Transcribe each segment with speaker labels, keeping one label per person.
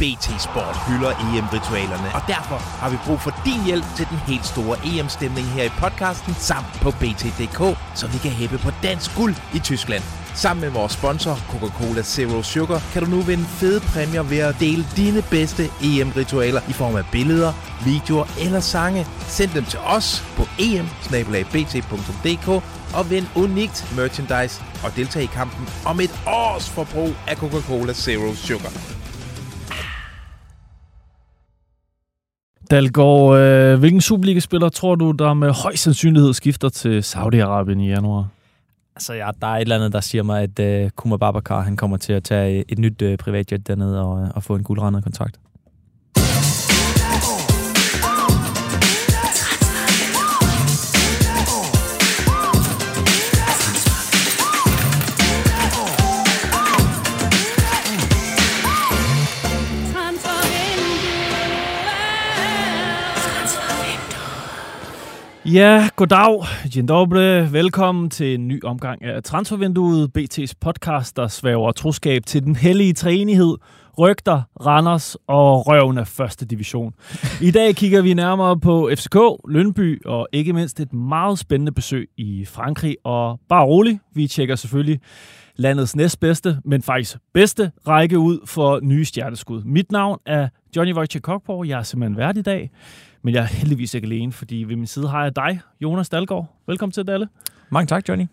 Speaker 1: BT Sport hylder EM-ritualerne, og derfor har vi brug for din hjælp til den helt store EM-stemning her i podcasten samt på BT.dk, så vi kan hæppe på dansk guld i Tyskland. Sammen med vores sponsor, Coca-Cola Zero Sugar, kan du nu vinde fede præmier ved at dele dine bedste EM-ritualer i form af billeder, videoer eller sange. Send dem til os på em og vind unikt merchandise og deltag i kampen om et års forbrug af Coca-Cola Zero Sugar.
Speaker 2: Dalgaard, øh, hvilken Superliga-spiller tror du, der med høj sandsynlighed skifter til Saudi-Arabien i januar?
Speaker 3: Altså, ja, der er et eller andet, der siger mig, at øh, Kuma Babacar han kommer til at tage et nyt øh, privatjet dernede og, øh, og få en guldrendet kontrakt.
Speaker 2: Ja, goddag, Dzień dobry. Velkommen til en ny omgang af Transfervinduet, BT's podcast, der svæver troskab til den hellige træenighed, rygter, Randers og røven af første division. I dag kigger vi nærmere på FCK, Lønby og ikke mindst et meget spændende besøg i Frankrig. Og bare rolig, vi tjekker selvfølgelig landets næstbedste, men faktisk bedste række ud for nye stjerneskud. Mit navn er Johnny Wojciech Kokborg. Jeg er simpelthen vært i dag. Men jeg er heldigvis ikke alene, fordi ved min side har jeg dig, Jonas Dalgaard. Velkommen til, Dalle.
Speaker 3: Mange tak, Johnny.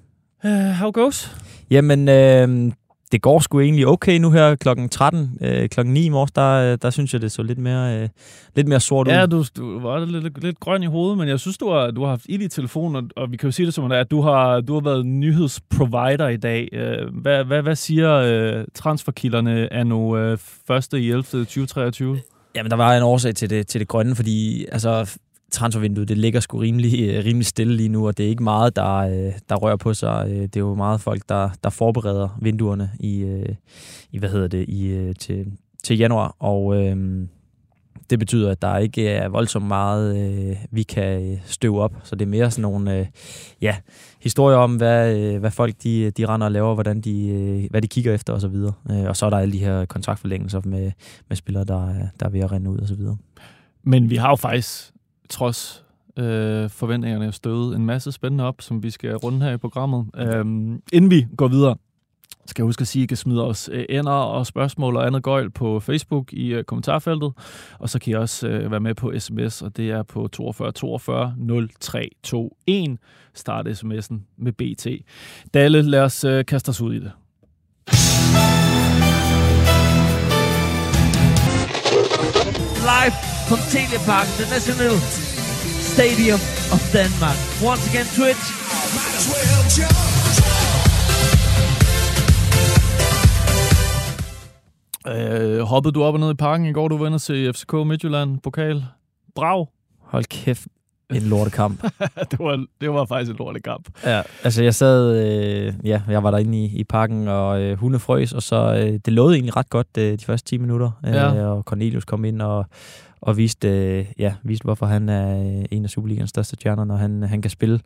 Speaker 2: Uh, how goes?
Speaker 3: Jamen, øh, det går sgu egentlig okay nu her klokken 13. Øh, klokken 9 i morges, der, der synes jeg, det så lidt mere, øh, lidt mere sort ud.
Speaker 2: Ja, du, du var lidt, lidt grøn i hovedet, men jeg synes, du har, du har haft ild i telefonen, og, og vi kan jo sige det som det er, at du har, du har været nyhedsprovider i dag. Øh, hvad, hvad, hvad siger øh, transferkilderne af nu øh, 1. i 11. 2023?
Speaker 3: Jamen, der var en årsag til det, til det grønne, fordi altså, transfervinduet, det ligger sgu rimelig, øh, rimelig stille lige nu, og det er ikke meget, der, øh, der rører på sig. Øh, det er jo meget folk, der, der forbereder vinduerne i, i hvad hedder det, i, til, til januar, og øhm, det betyder, at der ikke er voldsomt meget, øh, vi kan støve op. Så det er mere sådan nogle øh, ja, historier om, hvad, øh, hvad folk de, de render og laver, hvordan de, øh, hvad de kigger efter osv. Og, øh, og så er der alle de her kontraktforlængelser med, med spillere, der, der er ved at rende ud osv.
Speaker 2: Men vi har jo faktisk, trods øh, forventningerne, støvet en masse spændende op, som vi skal runde her i programmet. Øhm, inden vi går videre, skal jeg huske at sige, at I kan smide os øh, ender og spørgsmål og andet gøjl på Facebook i øh, kommentarfeltet. Og så kan I også øh, være med på sms, og det er på 42 42 0321. Start sms'en med BT. Dalle, lad os øh, kaste os ud i det.
Speaker 4: Live from Teleparken, the National Stadium of Denmark. Once again, Twitch.
Speaker 2: Øh, hoppede du op og ned i parken i går, du var inde til FCK Midtjylland pokal? Brav.
Speaker 3: Hold kæft, en lortekamp.
Speaker 2: det, var, det var faktisk en lortekamp.
Speaker 3: Ja, altså jeg sad, øh, ja, jeg var derinde i, i parken, og øh, hunde frøs, og så øh, det låede egentlig ret godt øh, de første 10 minutter. Øh, ja. Og Cornelius kom ind og, og viste, øh, ja, viste, hvorfor han er øh, en af Superligans største stjerner, når han, han kan spille.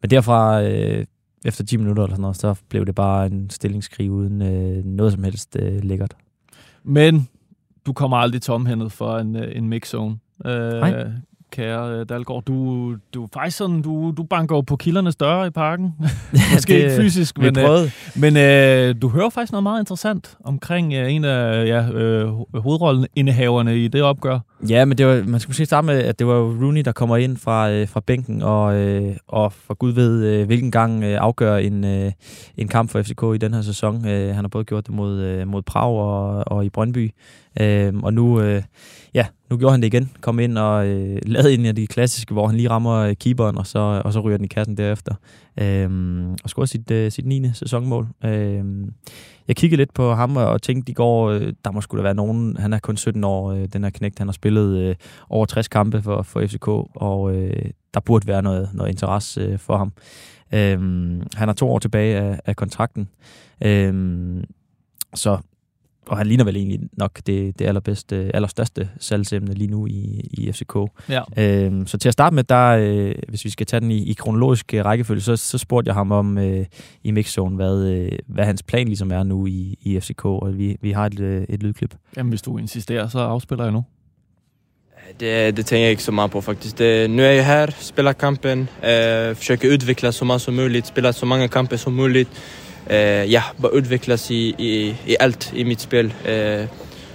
Speaker 3: Men derfra, øh, efter 10 minutter eller sådan noget, så blev det bare en stillingskrig uden øh, noget som helst øh, lækkert.
Speaker 2: Men du kommer aldrig tomhændet for en, øh, en mixzone.
Speaker 3: Øh,
Speaker 2: kære øh, Dalgaard. Du, du faktisk sådan, du, du banker jo på kildernes døre i parken. Måske ikke fysisk, men, øh, men øh, du hører faktisk noget meget interessant omkring øh, en af ja, øh, hovedrollenindehaverne i det opgør.
Speaker 3: Ja, men det var, man skulle se sammen med, at det var Rooney, der kommer ind fra, øh, fra bænken, og, øh, og for Gud ved, øh, hvilken gang øh, afgør en, øh, en kamp for FCK i den her sæson. Øh, han har både gjort det mod, øh, mod Prag og, og i Brøndby. Øh, og nu, øh, ja, nu gjorde han det igen. Kom ind og øh, lavede en af de klassiske, hvor han lige rammer øh, keeperen, og så, og så ryger den i kassen derefter. Øh, og scorer sit, øh, sit 9. sæsonmål. Øh, jeg kiggede lidt på ham og tænkte i går, øh, der må skulle være nogen, han er kun 17 år, øh, den her knægt, han har spillet øh, over 60 kampe for, for FCK, og øh, der burde være noget, noget interesse øh, for ham. Øh, han har to år tilbage af, af kontrakten. Øh, så og han ligner vel egentlig nok det, det allerbedste, allerstørste salgsemne lige nu i, i FCK.
Speaker 2: Ja.
Speaker 3: Øhm, så til at starte med, der, øh, hvis vi skal tage den i, i kronologisk øh, rækkefølge, så, så spurgte jeg ham om øh, i mixzone, hvad, øh, hvad hans plan ligesom er nu i, i FCK, og vi, vi har et, øh, et lydklip.
Speaker 2: Jamen, hvis du insisterer, så afspiller jeg nu.
Speaker 5: Det, det tänker jag inte så mycket på faktiskt. Det, nu är jag här, spelar kampen, eh, försöker utvecklas så mycket som möjligt, spela så många kamper som möjligt. Eh, ja, bara utvecklas i, i, i allt i mitt spel. Eh,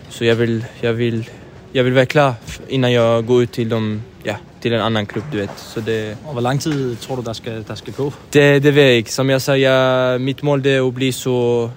Speaker 5: så jag vill, jag, vill, jag vill vara klar innan jag går ut till, dem, ja, till en annan klubb, du vet. Så det,
Speaker 3: Og hvor lang tid tror du, der skal, der skal gå?
Speaker 5: det, det vet jag inte. Som jag sa, jag, mitt mål det är att bli så,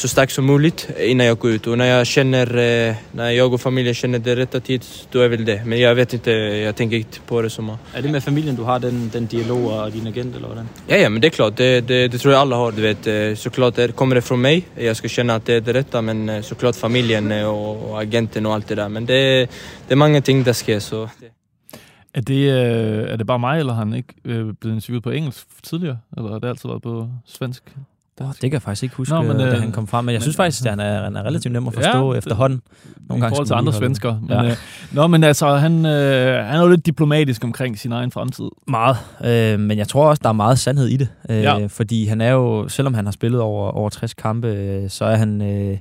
Speaker 5: så stark som möjligt innan jag går ut. Och när jag känner, eh, när jag och familjen känner det rätta tid, då är väl det. Men jag vet inte, jag tänker inte på det så mycket.
Speaker 3: Er det med familien, du har den, den dialog og din agent, eller hvordan?
Speaker 5: Ja, ja, men det är klart. Det, det, det tror jag alla har. Du vet. Eh, Såklart det kommer det från mig. Jag ska känna att det är det rätta. Men eh, såklart familjen eh, och, och agenten och allt det där. Men det, det är många ting där sker. Så det.
Speaker 2: Er det, øh, er det bare mig, eller har han ikke øh, blevet interviewet på engelsk tidligere? Eller har det altid været på svensk?
Speaker 3: Oh, det kan jeg faktisk ikke huske,
Speaker 2: Nå, men,
Speaker 3: men, da
Speaker 2: øh,
Speaker 3: han kom frem. Men jeg
Speaker 2: men-
Speaker 3: synes faktisk, at han er, han er relativt nem at forstå
Speaker 2: Ja,
Speaker 3: efterhånden.
Speaker 2: Nogle I forhold til andre svensker. Men,
Speaker 3: Ja.
Speaker 2: øh, nå, men altså, han, øh, han er jo lidt diplomatisk omkring sin egen fremtid.
Speaker 3: Meget, øh, men jeg tror også, der er meget sandhed i det. Øh,
Speaker 2: Ja.
Speaker 3: Fordi han er jo, selvom han har spillet over, over 60 kampe, øh, så er han øh,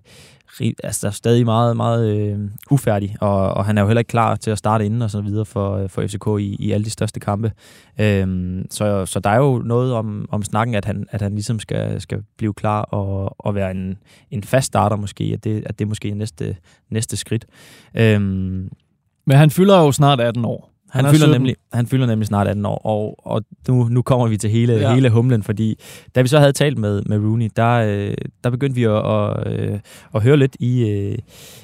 Speaker 3: altså, der er stadig meget, meget øh, ufærdig, og, og han er jo heller ikke klar til at starte inden og så videre for, øh, for FCK i, i alle de største kampe. Øhm, så, så der er jo noget om, om snakken, at han, at han ligesom skal, skal blive klar og, og være en, en fast starter måske, at det, at det måske er næste, næste skridt. Øhm,
Speaker 2: Men han fylder jo snart 18 år
Speaker 3: han, han, fylder
Speaker 2: 17.
Speaker 3: nemlig, han fylder nemlig snart 18 år, og, og nu, nu kommer vi til hele,
Speaker 2: Ja.
Speaker 3: hele humlen, fordi da vi så havde talt med, med Rooney, der, øh, der begyndte vi at, at, øh, at høre lidt i, øh,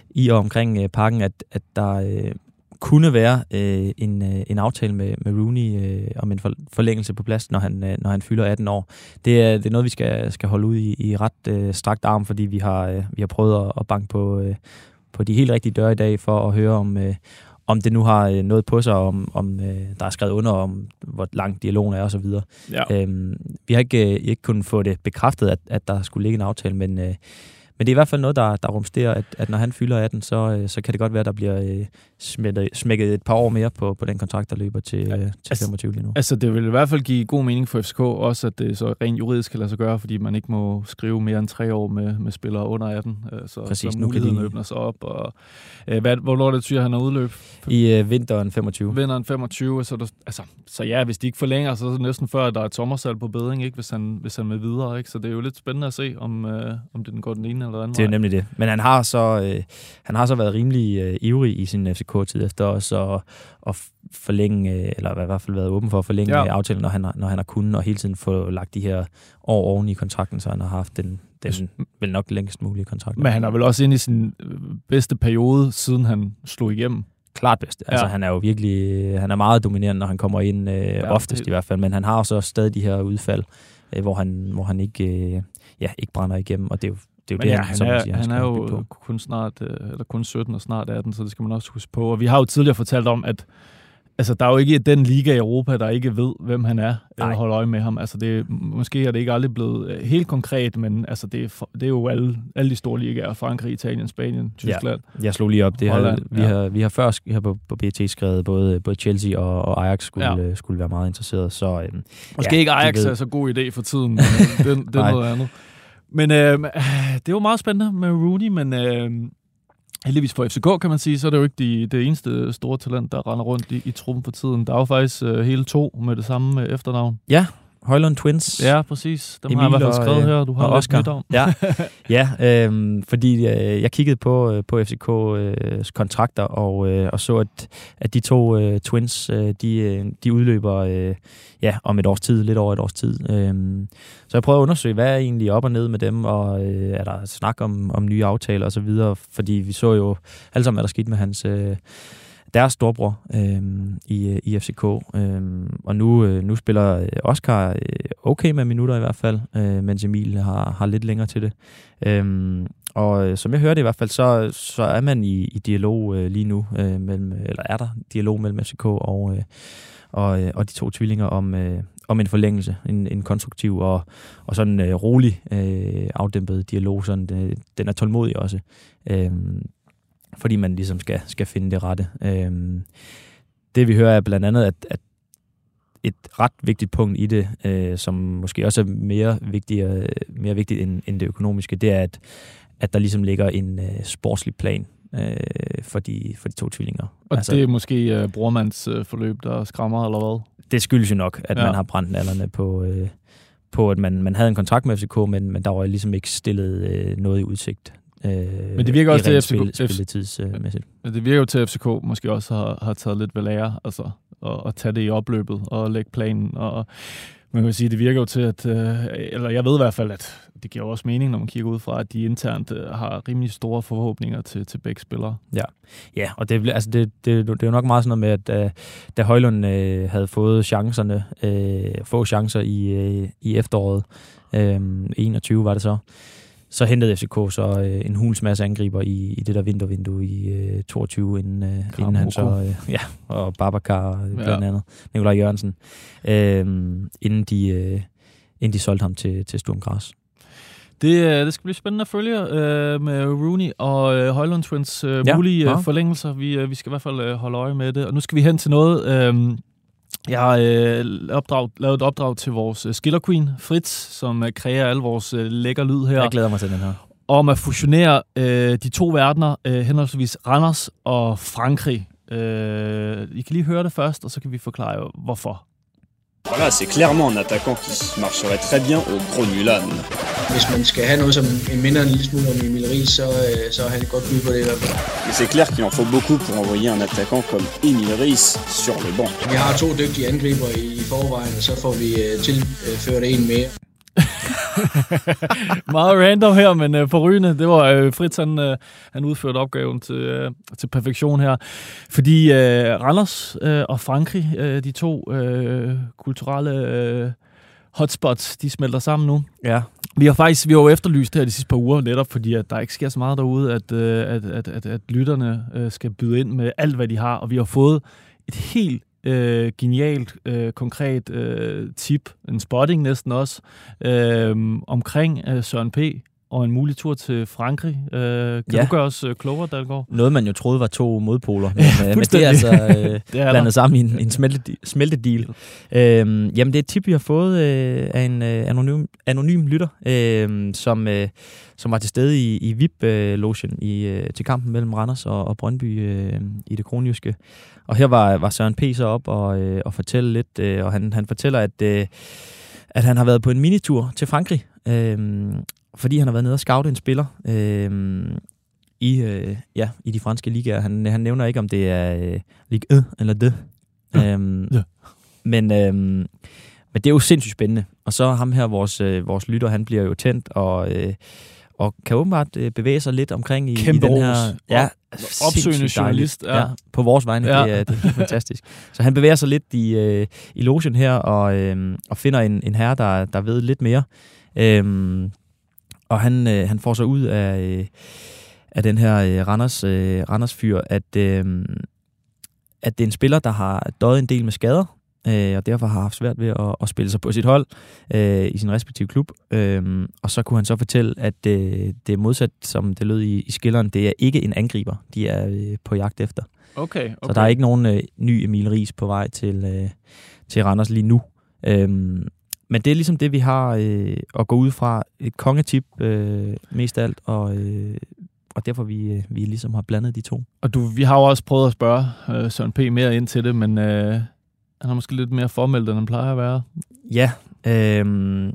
Speaker 3: i og omkring øh, pakken, at, at der øh, kunne være øh, en, øh, en aftale med, med Rooney øh, om en for, forlængelse på plads, når han, øh, når han fylder 18 år. Det er, det er noget, vi skal, skal holde ud i, i ret øh, strakt arm, fordi vi har, øh, vi har prøvet at, at banke på, øh, på de helt rigtige døre i dag for at høre om, øh, om det nu har øh, noget på sig, om, om øh, der er skrevet under om, hvor lang dialogen er osv.
Speaker 2: Ja.
Speaker 3: Øhm, vi har ikke, øh, ikke kunnet få det bekræftet, at, at der skulle ligge en aftale, men, øh, men det er i hvert fald noget, der, der rumsterer, at, at når han fylder 18, så, øh, så kan det godt være, at der bliver øh, smækket, smækket et par år mere på, på den kontrakt, der løber til, øh, til
Speaker 2: altså-
Speaker 3: 25 lige nu.
Speaker 2: Altså, det vil i hvert fald give god mening for FCK, også at det så rent juridisk kan lade sig gøre, fordi man ikke må skrive mere end tre år med, med spillere under 18. øh, Så,
Speaker 3: Præcis,
Speaker 2: så
Speaker 3: nu kan de-
Speaker 2: åbner sig op. Og, øh, hvad, hvornår det, tyder, han er udløb?
Speaker 3: I øh, vinteren 25.
Speaker 2: Vinder en 25, så, er der, altså, så ja, hvis de ikke forlænger, så er det næsten før, at der er et sommersalg på bedring, ikke, hvis, han, hvis han vil videre. Ikke? Så det er jo lidt spændende at se, om, øh, om det den går den ene eller den anden
Speaker 3: Det er jo nemlig det. Men han har så, øh, han har så været rimelig øh, ivrig i sin FCK-tid efter også at, at forlænge, øh, eller i hvert fald været åben for at forlænge
Speaker 2: Ja.
Speaker 3: aftalen, når han, har, når han har kunnet, og hele tiden få lagt de her år oven i kontrakten, så han har haft den, den vel nok længst mulige kontrakt.
Speaker 2: Men han er vel også inde i sin øh, bedste periode, siden han slog igennem.
Speaker 3: klart bedst. Altså,
Speaker 2: Ja.
Speaker 3: han er jo virkelig, han er meget dominerende, når han kommer ind, øh,
Speaker 2: Ja,
Speaker 3: oftest
Speaker 2: det-
Speaker 3: i hvert fald, men han har også stadig de her udfald, øh, hvor, han, hvor han ikke, øh, ja, ikke brænder igennem, og det er jo det, er jo
Speaker 2: Men
Speaker 3: det
Speaker 2: ja, han,
Speaker 3: som
Speaker 2: er,
Speaker 3: siger,
Speaker 2: han
Speaker 3: skal
Speaker 2: er jo kun snart, øh, eller kun 17 og snart 18, så det skal man også huske på. Og vi har jo tidligere fortalt om, at altså, der er jo ikke den liga i Europa, der ikke ved, hvem han er, eller
Speaker 3: Nej.
Speaker 2: holder øje med ham. Altså, det, måske er det ikke aldrig blevet øh, helt konkret, men altså, det, er, det er jo alle, alle de store ligaer. Frankrig, Italien, Spanien, Tyskland.
Speaker 3: Jeg slog lige op, det her,
Speaker 2: Holland,
Speaker 3: vi,
Speaker 2: ja.
Speaker 3: har, vi har før her på, på BT skrevet, både, både Chelsea og, og Ajax skulle,
Speaker 2: Ja.
Speaker 3: ja. skulle være meget interesseret, så øhm,
Speaker 2: Måske
Speaker 3: Ja,
Speaker 2: ikke Ajax er så god idé for tiden, men øh, det, det er noget andet. Men øh, det var meget spændende med Rooney, men øh, heldigvis for FCK, kan man sige, så er det jo ikke de, det eneste store talent, der render rundt i, i truppen for tiden. Der er jo faktisk øh, hele to med det samme øh, efternavn.
Speaker 3: Højlund Twins,
Speaker 2: Ja, præcis. Dem har jeg i
Speaker 3: Emil
Speaker 2: hvert fald
Speaker 3: og,
Speaker 2: skrevet
Speaker 3: øh,
Speaker 2: her, du har
Speaker 3: og Oscar.
Speaker 2: nyt om.
Speaker 3: Ja, ja øhm, fordi øh, jeg kiggede på, øh, på FCK's kontrakter og, øh, og så, at, at de to øh, twins, øh, de, øh, de udløber øh, ja, om et års tid, lidt over et års tid. Øhm, så jeg prøver at undersøge, hvad er egentlig op og ned med dem, og øh, er der snak om, om nye aftaler osv., fordi vi så jo alle sammen, hvad der skete med hans... Øh, deres storbror øhm, i, i FCK. Øhm, og nu, øh, nu spiller øh, Oscar øh, okay med minutter i hvert fald, øh, mens Emil har, har lidt længere til det. Øhm, og øh, som jeg hørte i hvert fald, så, så er man i, i dialog øh, lige nu, øh, mellem, eller er der dialog mellem FCK og, øh, og, øh, og de to tvillinger om, øh, om en forlængelse, en, en konstruktiv og, og sådan øh, rolig øh, afdæmpet dialog. Sådan, øh, den er tålmodig også, øh, fordi man ligesom skal, skal finde det rette. Øh, det vi hører er blandt andet, at, at et ret vigtigt punkt i det, øh, som måske også er mere, vigtigere, mere vigtigt end, end det økonomiske, det er, at, at der ligesom ligger en øh, sportslig plan øh, for, de, for de to tvillinger.
Speaker 2: Og altså, det er måske øh, brormands øh, forløb, der skræmmer, eller hvad?
Speaker 3: Det skyldes jo nok, at ja. man har brændt nallerne på, øh, på at man, man havde en kontrakt med FCK, men, men der var ligesom ikke stillet øh, noget i udsigt.
Speaker 2: Øh, men det virker også til, at FCK,
Speaker 3: spilletidsmæssigt.
Speaker 2: Øh, det virker jo til, at FCK måske også har, har taget lidt ved lære, altså at, at tage det i opløbet og lægge planen. Og man kan sige, det virker jo til, at, øh, eller jeg ved i hvert fald, at det giver også mening, når man kigger ud fra, at de internt øh, har rimelig store forhåbninger til, til begge spillere.
Speaker 3: Ja, ja og det, altså det, det, det er jo nok meget sådan noget med, at da, da Højlund øh, havde fået chancerne, øh, få chancer i, øh, i efteråret, øh, 21 var det så, så hentede FCK så øh, en hulens masse angriber i, i det der vintervindue i øh, 22, inden, øh, inden han så... Øh, ja, og Babacar blandt ja. andet. Nikolaj Jørgensen. Øh, inden, de, øh, inden de solgte ham til, til Sturm Gras.
Speaker 2: Det, øh, det skal blive spændende at følge øh, med Rooney og øh, Højlund Twins øh, ja, mulige ja. forlængelser. Vi, øh, vi skal i hvert fald øh, holde øje med det. Og nu skal vi hen til noget... Øh, jeg har øh, opdrag, lavet et opdrag til vores øh, skiller queen, Fritz, som øh, kræver alle vores øh, lækker lyd her.
Speaker 3: Jeg glæder mig til den her.
Speaker 2: Om at fusionere øh, de to verdener, øh, henholdsvis Randers og Frankrig. Øh, I kan lige høre det først, og så kan vi forklare, hvorfor.
Speaker 6: Voilà, c'est clairement un attaquant qui marcherait très bien au Gros Nulan.
Speaker 7: Hvis man skal have noget, som minder en lille smule om Emil Ries, så, øh, så er han et godt bud på det i hvert fald.
Speaker 6: Mais c'est clair qu'il en faut beaucoup pour envoyer un attaquant comme Emil Ries sur le banc.
Speaker 2: Meget random her, men uh, forrygende. Det var uh, Fritz, han, uh, han udførte opgaven til, uh, til perfektion her. Fordi uh, Randers uh, og Frankrig, uh, de to uh, kulturelle uh, hotspots, de smelter sammen nu.
Speaker 3: Ja.
Speaker 2: Vi har faktisk vi har jo efterlyst her de sidste par uger, netop fordi at der ikke sker så meget derude, at, at, at, at, at lytterne skal byde ind med alt, hvad de har. Og vi har fået et helt øh, genialt, øh, konkret øh, tip, en spotting næsten også, øh, omkring øh, Søren P., og en mulig tur til Frankrig. Øh, kan ja. du gøre os øh, klogere, Dalgaard?
Speaker 3: Noget, man jo troede var to modpoler, men, ja, øh, men det er altså øh, det er blandet sammen i en, en smeltedeal. smeltedeal. Øh, jamen, det er et tip, vi har fået øh, af en øh, anonym, anonym lytter, øh, som, øh, som var til stede i, i VIP-logen i, øh, til kampen mellem Randers og, og Brøndby øh, i det kronjyske. Og her var, var Søren P. så op og, øh, og fortælle lidt, øh, og han, han fortæller, at, øh, at han har været på en minitur til Frankrig, øh, fordi han har været nede og scoute en spiller øh, i, øh, ja, i de franske ligaer. Han, han nævner ikke, om det er øh, Ligue 1 eller det. Ja. Øhm, ja. Men, øhm, men det er jo sindssygt spændende. Og så ham her, vores, øh, vores lytter, han bliver jo tændt og, øh, og kan åbenbart øh, bevæge sig lidt omkring i, i den her...
Speaker 2: Ja, opsøgende journalist. Ja. ja.
Speaker 3: på vores vegne. Ja. Det, er, det er fantastisk. Så han bevæger sig lidt i, øh, i logen her og, øh, og finder en, en herre, der, der ved lidt mere. Øh, og han, øh, han får så ud af, øh, af den her øh, Randers, øh, Randers fyr, at, øh, at det er en spiller, der har døjet en del med skader, øh, og derfor har haft svært ved at, at spille sig på sit hold øh, i sin respektive klub. Øh, og så kunne han så fortælle, at øh, det er modsat, som det lød i, i skilleren, det er ikke en angriber, de er øh, på jagt efter.
Speaker 2: Okay, okay.
Speaker 3: Så der er ikke nogen øh, ny Emil Ries på vej til, øh, til Randers lige nu. Øh, men det er ligesom det, vi har øh, at gå ud fra. Et kongetip øh, mest af alt, og, øh, og derfor vi, øh, vi ligesom har blandet de to.
Speaker 2: Og du, vi har jo også prøvet at spørge øh, Søren P. mere ind til det, men øh, han er måske lidt mere formelt, end han plejer at være.
Speaker 3: Ja, øh,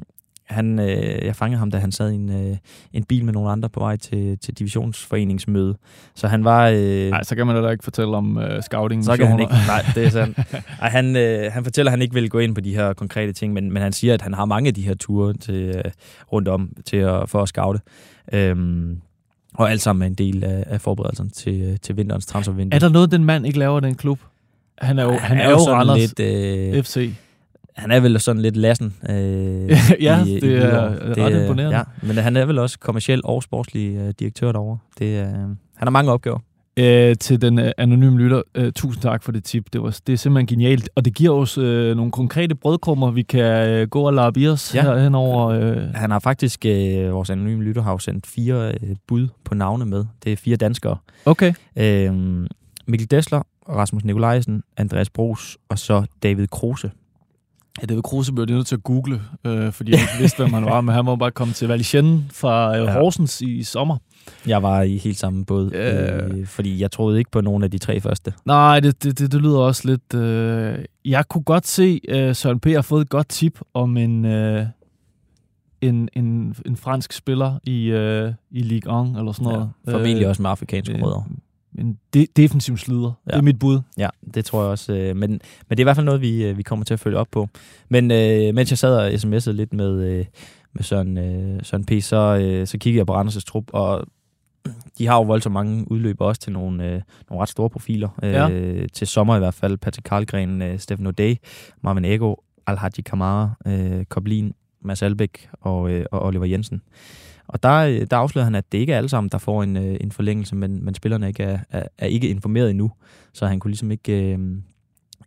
Speaker 3: han, øh, jeg fangede ham, da han sad i en, øh, en bil med nogle andre på vej til, til divisionsforeningsmøde. Så han var... Øh,
Speaker 2: nej, så kan man da ikke fortælle om øh, scouting.
Speaker 3: Så kan han ikke. Nej, det er sandt. Ej, han, øh, han fortæller, at han ikke vil gå ind på de her konkrete ting, men, men han siger, at han har mange af de her ture til, øh, rundt om til at, for at scoute. Øhm, og alt sammen er en del af, af forberedelserne til, øh, til vinterens transfervindue.
Speaker 2: Er der noget, den mand ikke laver den klub? Han er jo, han, han er, er jo Randers lidt, øh, FC
Speaker 3: han er vel sådan lidt lassen. Øh,
Speaker 2: ja, i, det i er ret imponerende. Ja,
Speaker 3: men han er vel også kommersiel og sportslig øh, direktør derovre. Det, øh, han har mange opgaver.
Speaker 2: Øh, til den øh, anonyme lytter, øh, tusind tak for det tip. Det, var, det er simpelthen genialt, og det giver os øh, nogle konkrete brødkrummer, vi kan øh, gå og lappe i os
Speaker 3: ja.
Speaker 2: henover. Øh,
Speaker 3: Han har faktisk, øh, vores anonyme lytter, har jo sendt fire øh, bud på navne med. Det er fire danskere.
Speaker 2: okay.
Speaker 3: Øh, Mikkel Dessler, Rasmus Nikolajsen, Andreas Bros og så David Kruse.
Speaker 2: Ja, det var Kruse blev de nødt til at google, øh, fordi jeg ikke vidste, hvem han var, men han må bare komme til Valenciennes fra øh,
Speaker 3: Ja.
Speaker 2: Horsens i sommer.
Speaker 3: Jeg var i helt samme båd,
Speaker 2: Ja.
Speaker 3: øh, fordi jeg troede ikke på nogen af de tre første.
Speaker 2: Nej, det, det, det, det lyder også lidt... Øh, jeg kunne godt se, øh, Søren P. har fået et godt tip om en, øh, en, en, en fransk spiller i, øh, i Ligue 1 eller sådan noget.
Speaker 3: Ja, formentlig
Speaker 2: Øh,
Speaker 3: også med afrikanske
Speaker 2: øh,
Speaker 3: rødder.
Speaker 2: En de, defensiv slider. Ja. Det
Speaker 3: Ja.
Speaker 2: er mit bud.
Speaker 3: Ja, det tror jeg også. Øh, men, men det er i hvert fald noget, vi, øh, vi kommer til at følge op på. Men øh, mens jeg sad og sms'ede lidt med, øh, med Søren, øh, Søren P., så, øh, så kiggede jeg på Randers' trup, og de har jo voldsomt mange udløb også til nogle, øh, nogle ret store profiler.
Speaker 2: Ja.
Speaker 3: Øh, til sommer i hvert fald. Patrick Karlgren, øh, Stefan O'Day, Marvin Ego, Alhaji Kamara, øh, Koblin, Mads Albeck og, øh, og Oliver Jensen. Og der, øh, der afslører han, at det ikke er alle sammen, der får en, øh, en forlængelse, men, men spillerne ikke er, er, er ikke informeret endnu. Så han kunne ligesom ikke, øh,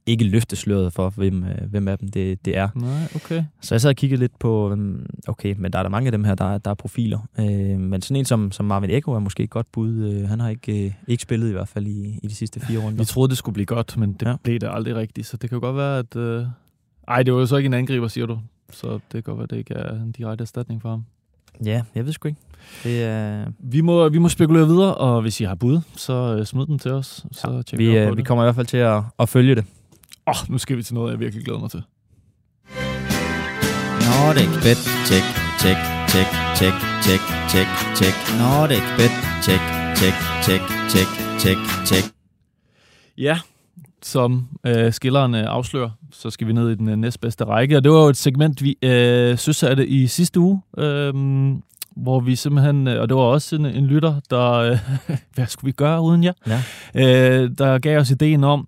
Speaker 3: ikke løfte sløret for, hvem, øh, hvem af dem det, det er.
Speaker 2: Nej, okay.
Speaker 3: Så jeg sad og kiggede lidt på, øhm, okay, men der er der mange af dem her, der, er- der er profiler. Øh, men sådan en som, som Marvin Eko er måske et godt bud. Han har ikke, ikke spillet i hvert fald i, i de sidste fire runder.
Speaker 2: Vi troede, det skulle blive godt, men det
Speaker 3: ja.
Speaker 2: blev det aldrig rigtigt. Så det kan jo godt være, at... Øh... Ej, det var jo så ikke en angriber, siger du. Så det kan godt være, at det ikke er en direkte erstatning for ham.
Speaker 3: Ja, jeg ved sgu ikke. Det er,
Speaker 2: Vi må, vi må spekulere videre, og hvis I har bud, så øh, smid dem til os. Så ja, tjekker
Speaker 3: vi,
Speaker 2: vi,
Speaker 3: øh, vi
Speaker 2: det.
Speaker 3: kommer i hvert fald til at, at følge det.
Speaker 2: Åh, oh, nu skal vi til noget, jeg virkelig glæder mig til.
Speaker 8: Nordic Bet. Check, check, check, check, check, check, check. Nordic Bet. Check, check, check, check, check, check.
Speaker 2: Ja, som øh, skilleren øh, afslører, så skal vi ned i den øh, næstbedste række. Og det var jo et segment, vi øh, søsatte i sidste uge, øh, hvor vi simpelthen, øh, og det var også en, en lytter, der, øh, hvad skulle vi gøre uden jer?
Speaker 3: Ja.
Speaker 2: Øh, der gav os ideen om,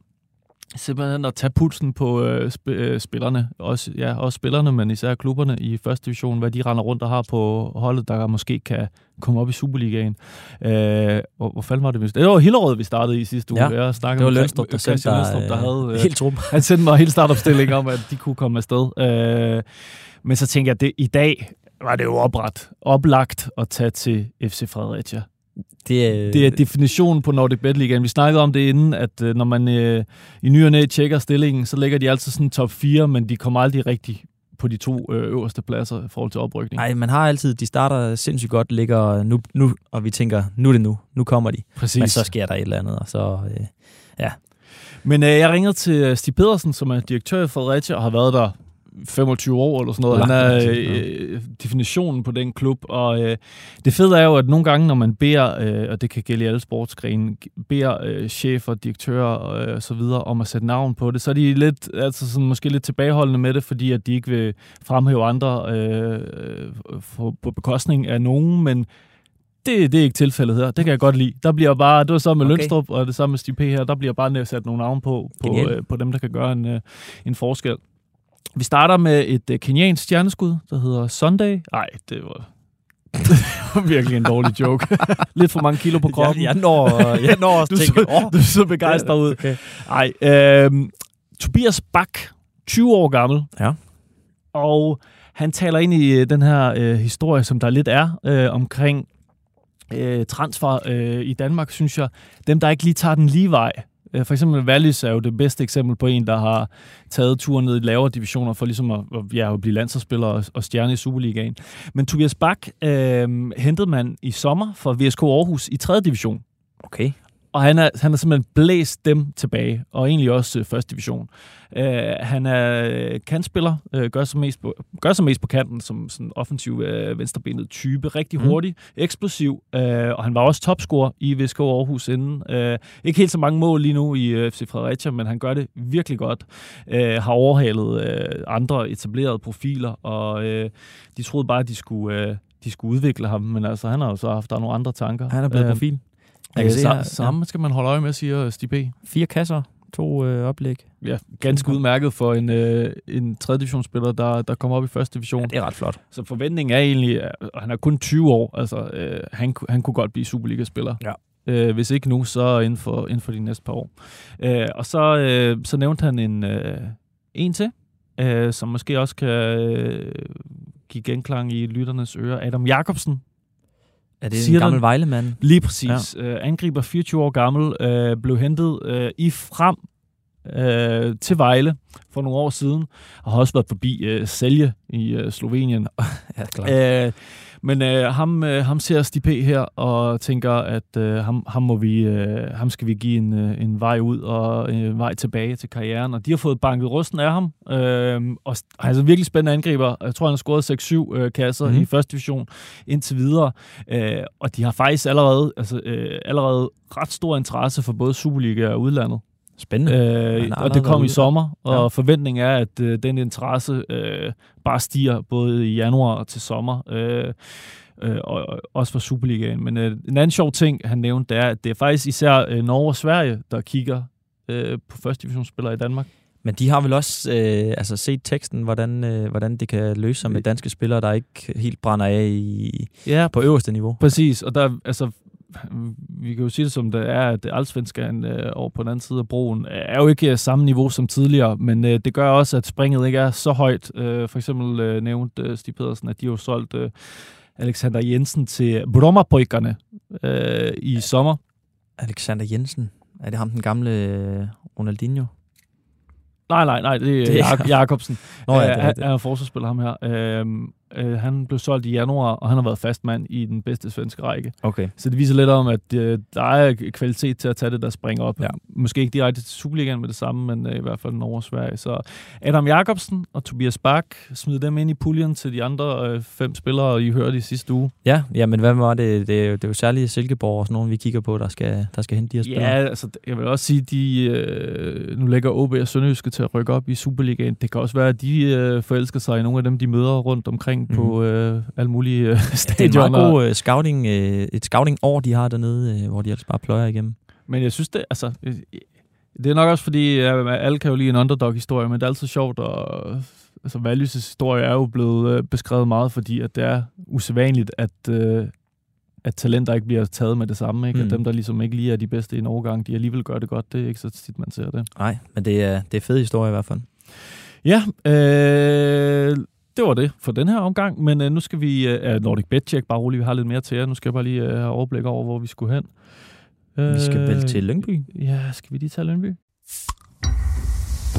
Speaker 2: simpelthen at tage pulsen på øh, sp- øh, spillerne, også, ja, også spillerne, men især klubberne i første division, hvad de render rundt og har på holdet, der måske kan komme op i Superligaen. Øh, hvor, hvor fanden var det? Det var Hillerød, vi startede i sidste uge.
Speaker 3: Ja,
Speaker 2: Jeg
Speaker 3: Det var Lønstrup, der sendte dig
Speaker 2: der havde, øh,
Speaker 3: helt trup.
Speaker 2: han sendte mig hele startopstillingen om, at de kunne komme afsted. Øh, men så tænker jeg, at det, i dag var det jo opret, oplagt at tage til FC Fredericia.
Speaker 3: Det, er,
Speaker 2: Det er definitionen på Nordic Bet Ligaen. Vi snakkede om det inden, at øh, når man øh, i ny og næ tjekker stillingen, så ligger de altid sådan top 4, men de kommer aldrig rigtig på de to øh, øverste pladser i forhold til oprykning.
Speaker 3: Nej, man har altid, de starter sindssygt godt, ligger nu, nu, og vi tænker, nu er det nu, nu kommer de.
Speaker 2: Præcis.
Speaker 3: Men så sker der et eller andet, og så... Øh,
Speaker 2: Men øh, jeg ringede til øh, Stig Pedersen, som er direktør i Fredericia og har været der 25 år eller sådan noget. Han er øh, definitionen på den klub, og øh, det fede er jo, at nogle gange, når man beder, øh, og det kan gælde i alle sportsgrene, beder øh, chefer, direktører øh, og så videre om at sætte navn på det, så er de lidt, altså sådan, måske lidt tilbageholdende med det, fordi at de ikke vil fremhæve andre øh, for, på bekostning af nogen, men det, det er ikke tilfældet her. Det kan jeg godt lide. Der bliver bare, det var så med
Speaker 3: Okay.
Speaker 2: Lønstrup, og det samme med P her, der bliver bare sat nogle navn på, på, øh, på dem, der kan gøre en, øh, en forskel. Vi starter med et øh, kenyansk stjerneskud, der hedder Sunday. Nej, det var, det var virkelig en dårlig joke. Lidt for mange kilo på kroppen.
Speaker 3: jeg, jeg når, jeg når også
Speaker 2: du, så, du så begejstret ud.
Speaker 3: Okay.
Speaker 2: Nej, øh, Tobias Bak, 20 år gammel.
Speaker 3: Ja.
Speaker 2: Og han taler ind i øh, den her øh, historie, som der lidt er øh, omkring øh, transfer øh, i Danmark, synes jeg. Dem, der ikke lige tager den lige vej. Øh, for eksempel Wallis er jo det bedste eksempel på en, der har taget turen ned i lavere divisioner for ligesom at, ja, at blive landsholdsspiller og, og stjerne i Superligaen. Men Tobias Bak øh, hentede man i sommer fra VSK Aarhus i 3. division.
Speaker 3: Okay.
Speaker 2: Og han er, han er simpelthen blæst dem tilbage, og egentlig også øh, første division. Øh, han er øh, kantspiller, øh, gør, sig mest på, gør sig mest på kanten som sådan offensiv øh, venstrebenet type. Rigtig
Speaker 3: Mhm.
Speaker 2: hurtig, eksplosiv, øh, og han var også topscorer i VSK Aarhus inden. Øh, ikke helt så mange mål lige nu i øh, FC Fredericia, men han gør det virkelig godt. Øh, har overhalet øh, andre etablerede profiler, og øh, de troede bare, at de skulle... Øh, de skulle udvikle ham, men altså, han har jo så haft der er nogle andre tanker.
Speaker 3: Han er blevet
Speaker 2: Øh,
Speaker 3: profil. Jeg
Speaker 2: Øh,
Speaker 3: kan se
Speaker 2: sa-
Speaker 3: her,
Speaker 2: samme skal man holde øje med, siger Stig P.
Speaker 3: Fire kasser, to øh, oplæg.
Speaker 2: Ja, ganske udmærket for en, øh, en 3. divisionsspiller, der, der kommer op i første division.
Speaker 3: Ja, det er ret flot.
Speaker 2: Så forventningen er egentlig, at og han er kun 20 år, altså øh, han, han kunne godt blive Superliga-spiller.
Speaker 3: Ja.
Speaker 2: Øh, hvis ikke nu, så inden for, inden for de næste par år. Øh, og så, øh, så nævnte han en, øh, en til, øh, som måske også kan øh, give genklang i lytternes ører. Adam Jacobsen.
Speaker 3: Er det
Speaker 2: Siger
Speaker 3: en gammel Vejlemand?
Speaker 2: Lige præcis. Ja. Øh, angriber 24 år gammel, øh, blev hentet øh, i frem øh, til Vejle for nogle år siden, og har også været forbi øh, Selje i øh, Slovenien.
Speaker 3: Ja, klart.
Speaker 2: Øh, men øh, ham, øh, ham ser Stipe her og tænker, at øh, ham, ham, må vi, øh, ham skal vi give en, øh, en vej ud og en øh, vej tilbage til karrieren. Og de har fået banket rusten af ham. Øh, og altså virkelig spændende angriber. Jeg tror, han har scoret 6-7 øh, kasser
Speaker 3: Mhm.
Speaker 2: mm-hmm. i første division indtil videre. Øh, og de har faktisk allerede, altså, øh, allerede ret stor interesse for både Superliga og udlandet.
Speaker 3: Spændende.
Speaker 2: Øh, og det kom i sommer, og
Speaker 3: Ja.
Speaker 2: ja. forventningen er, at øh, den interesse øh, bare stiger både i januar og til sommer, øh, øh, og, og også for Superligaen. Men øh, en anden sjov ting, han nævnte, det er, at det er faktisk især øh, Norge og Sverige, der kigger øh, på første divisionsspillere i Danmark.
Speaker 3: Men de har vel også øh, altså set teksten, hvordan, øh, hvordan det kan løse sig med danske spillere, der ikke helt brænder af i,
Speaker 2: Ja,
Speaker 3: på øverste niveau.
Speaker 2: Præcis, og der, altså, vi kan jo sige det som det er, at Allsvenskan øh, over på den anden side af broen er jo ikke øh, samme niveau som tidligere, men øh, det gør også, at springet ikke er så højt. Øh, for eksempel øh, nævnte øh, Stig Pedersen, at de har jo solgt øh, Alexander Jensen til Brommerpojkerne øh, i sommer.
Speaker 3: Alexander Jensen, er det ham den gamle øh, Ronaldinho?
Speaker 2: Nej, nej, nej, det er
Speaker 3: Det
Speaker 2: det
Speaker 3: er-
Speaker 2: Jak- Jakobsen.
Speaker 3: Nå ja, det er
Speaker 2: Øh,
Speaker 3: rigtigt.
Speaker 2: han er forsvarsspiller, ham her. Øh, øh, han blev solgt i januar, og han har været fastmand i den bedste svenske række.
Speaker 3: Okay.
Speaker 2: Så det viser lidt om, at øh, der er kvalitet til at tage det, der springer op.
Speaker 3: Ja.
Speaker 2: Måske ikke direkte til Superligaen med det samme, men øh, i hvert fald Norge og Sverige. Så Adam Jakobsen og Tobias Bak smider dem ind i puljen til de andre øh, fem spillere, I hørte i sidste uge.
Speaker 3: Ja, ja, men hvad var det? Det er jo, det er jo særligt Silkeborg og sådan nogen, vi kigger på, der skal, der skal hente de her spillere.
Speaker 2: Ja, altså jeg vil også sige, de øh, nu lægger OB og Sønderjyske til at rykke op i Superligaen. Det kan også være, at de øh, forelsker sig i nogle af dem, de møder rundt omkring mm. på øh, alle mulige øh,
Speaker 3: Det er en
Speaker 2: stadioner.
Speaker 3: meget god uh, scouting, uh, et scouting-år, de har dernede, uh, hvor de altså bare pløjer igennem.
Speaker 2: Men jeg synes det, altså... øh, Det er nok også fordi, at alle kan jo lide en underdog-historie, men det er altid sjovt, og altså Values' historie er jo blevet øh, beskrevet meget, fordi at det er usædvanligt, at, øh, at talenter ikke bliver taget med det samme. Ikke? Mm. At dem, der ligesom ikke lige er de bedste i en overgang, de alligevel gør det godt. Det er ikke så tit, man ser det.
Speaker 3: Nej, men det er, det er fed historie i hvert fald.
Speaker 2: Ja, øh, det var det for den her omgang, men øh, nu skal vi... Øh, Nordic Bet Check, bare roligt, vi har lidt mere til jer. Nu skal jeg bare lige øh, have overblik over, hvor vi skulle hen.
Speaker 3: Vi skal vel
Speaker 2: Øh,
Speaker 3: til Lyngby.
Speaker 2: Ja, skal vi lige tage Lyngby?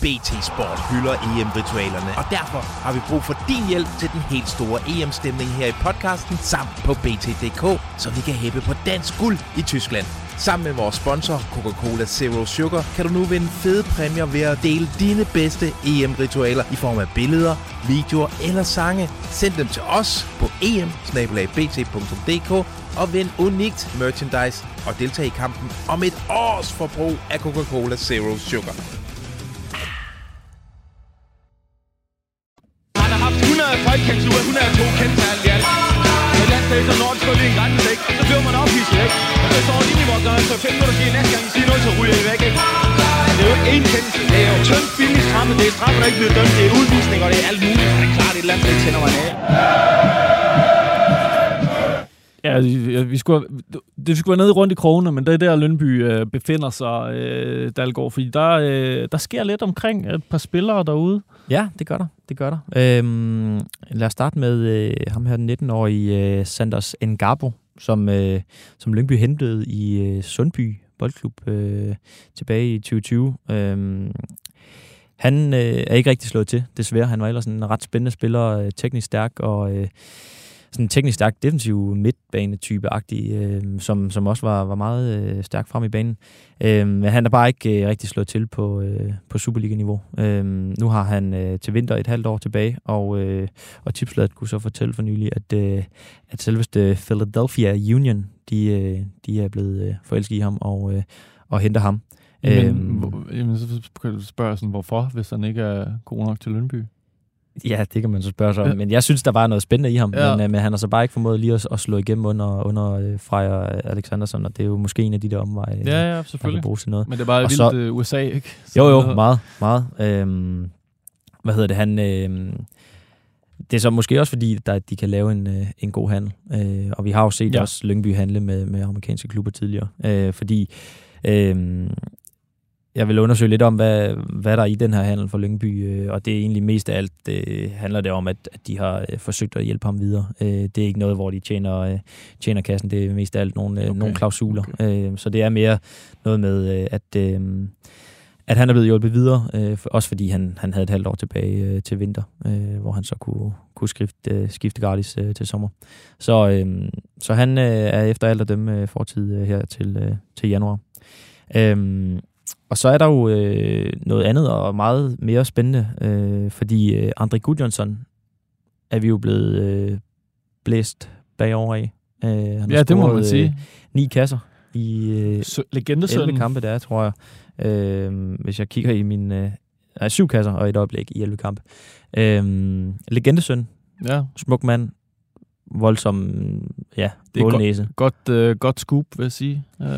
Speaker 1: BT Sport hylder EM-ritualerne, og derfor har vi brug for din hjælp til den helt store EM-stemning her i podcasten samt på BT.dk, så vi kan hæppe på dansk guld i Tyskland. Sammen med vores sponsor, Coca-Cola Zero Sugar, kan du nu vinde fede præmier ved at dele dine bedste EM-ritualer i form af billeder, videoer eller sange. Send dem til os på em og vind unikt merchandise og deltag i kampen om et års forbrug af Coca-Cola Zero Sugar.
Speaker 9: 100 folkekansuger, 102 kendtal i alt. Men landsdags og Nordisk Rød i en grænse, ikke? Så bliver man ophidset, ikke? Og så står lige i vores gør så fem minutter siger næste gang, I siger noget, så ryger I væk, ikke? Det er jo ikke én kendelse. Det er jo tømt billigt stramme. Det er straffe, der ikke bliver dømt. Det er udvisning, og det er alt muligt. Og det er klart, det er et land, der ikke tænder mig af.
Speaker 2: Ja, vi- vi skulle, det skulle være nede rundt i krogene, men det er der, Lønby øh, befinder sig, øh, Dalgaard, fordi der, øh, der sker lidt omkring et par spillere derude.
Speaker 3: Ja, det gør der. Det gør der. Øhm, lad os starte med øh, ham her, den 19-årige øh, Sanders Ngabo, som, øh, som Lyngby hentede i øh, Sundby Boldklub øh, tilbage i 2020. Øhm, han øh, er ikke rigtig slået til, desværre. Han var ellers en ret spændende spiller, øh, teknisk stærk og øh, sådan en teknisk stærk defensiv midtbanetype-agtig, øh, som, som også var, var meget øh, stærk frem i banen. Øh, men han er bare ikke øh, rigtig slået til på, øh, på Superliga-niveau. Øh, nu har han øh, til vinter et halvt år tilbage, og, øh, og tipsbladet kunne så fortælle for nylig, at, øh, at selveste Philadelphia Union, de, øh, de er blevet øh, forelsket i ham og, øh, og henter ham.
Speaker 2: Men,
Speaker 3: Øhm,
Speaker 2: hvor, jamen, så kan du spørge sådan, hvorfor, hvis han ikke er god nok til Lønby?
Speaker 3: Ja, det kan man så spørge sig om.
Speaker 2: Ja.
Speaker 3: Men jeg synes, der var noget spændende i ham.
Speaker 2: Ja.
Speaker 3: Men, øh, men han har så bare ikke formået lige at, at slå igennem under, under øh, Freja Alexandersson, og det er jo måske en af de der omveje,
Speaker 2: Ja, ja,
Speaker 3: kan
Speaker 2: selvfølgelig.
Speaker 3: bruges til noget.
Speaker 2: Men det er bare
Speaker 3: Og
Speaker 2: vildt
Speaker 3: så-
Speaker 2: øh, USA, ikke?
Speaker 3: Jo, jo,
Speaker 2: Så-
Speaker 3: meget, meget. Øhm, hvad hedder det? Han, øhm, det er så måske også fordi, der, de kan lave en, øh, en god handel. Øh, og vi har jo set
Speaker 2: ja.
Speaker 3: også Lyngby handle med, med amerikanske klubber tidligere. Øh, fordi øh, jeg vil undersøge lidt om, hvad, hvad der er i den her handel for Lyngby. Øh, og det er egentlig mest af alt, det handler det om, at, at de har øh, forsøgt at hjælpe ham videre. Øh, det er ikke noget, hvor de tjener, øh, tjener kassen. Det er mest af alt nogle, okay.
Speaker 2: Okay.
Speaker 3: nogle klausuler. Okay. Øh, så det er mere noget med, øh, at... Øh, at han er blevet hjulpet videre, øh, for, også fordi han, han havde et halvt år tilbage øh, til vinter, øh, hvor han så kunne, kunne skifte, øh, skifte gratis øh, til sommer. Så, øh, så han øh, er efter alt at dømme øh, fortid øh, her til, øh, til januar. Øh, og så er der jo øh, noget andet og meget mere spændende, øh, fordi øh, André Gudjonsson er vi jo blevet øh, blæst bagover af. Øh, han
Speaker 2: Ja, det må
Speaker 3: scoret,
Speaker 2: man
Speaker 3: øh,
Speaker 2: sige.
Speaker 3: Ni kasser i øh,
Speaker 2: Sø-
Speaker 3: 11
Speaker 2: Legendesønnen.
Speaker 3: kampe, der er, tror jeg. Øh, hvis jeg kigger i min... Øh, nej, syv kasser og et øjeblik i 11 kampe. Øh, legendesøn,
Speaker 2: Ja,
Speaker 3: smuk mand, voldsom, ja,
Speaker 2: Det er
Speaker 3: målnæse.
Speaker 2: godt, øh, godt scoop, vil jeg sige. Øh,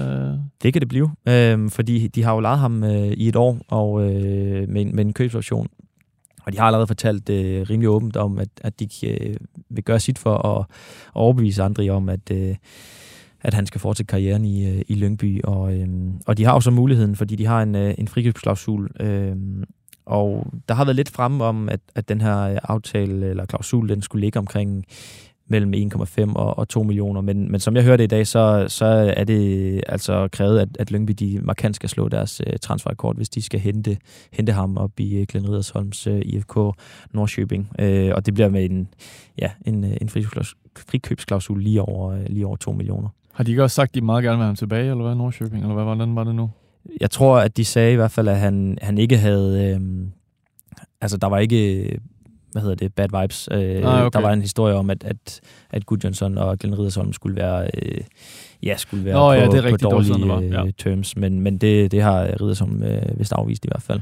Speaker 3: Det kan det blive, øh, fordi de har jo lejet ham øh, i et år og øh, med, en- med en købsoption. Og de har allerede fortalt øh, rimelig åbent om, at, at de øh, vil gøre sit for at, at overbevise andre om, at, øh, at han skal fortsætte karrieren i, øh, i Lyngby. Og, øh, og de har jo så muligheden, fordi de har en, øh, en frikøbsklausul. Øh, og der har været lidt fremme om, at, at den her aftale eller klausul, den skulle ligge omkring mellem 1,5 og, og 2 millioner. Men, men som jeg hørte i dag, så, så er det altså krævet, at, at Lyngby de markant skal slå deres øh, transferrekord, hvis de skal hente, hente ham op i øh, Glenn Ridersholms øh, IFK Nordsjøbing. Øh, og det bliver med en, ja, en, øh, en frikøbsklaus- frikøbsklausul lige over, øh, lige over 2 millioner.
Speaker 2: har de ikke også sagt, at de meget gerne vil have ham tilbage, eller hvad, Nordsjøbing, eller hvad, hvordan var det nu?
Speaker 3: Jeg tror, at de sagde i hvert fald, at han, han ikke havde... Øh, altså, der var ikke... Hvad hedder det? Bad vibes. Øh,
Speaker 2: Ah, okay.
Speaker 3: Der var en historie om, at, at, at Gudjonsson og Glenn Ridersholm skulle være... Øh, ja, skulle være
Speaker 2: Nå,
Speaker 3: på,
Speaker 2: ja, det er
Speaker 3: på
Speaker 2: rigtigt.
Speaker 3: Dårlige
Speaker 2: det var. Ja.
Speaker 3: øh, terms. Men, men det, det har Ridersholm øh, vist afvist i hvert fald.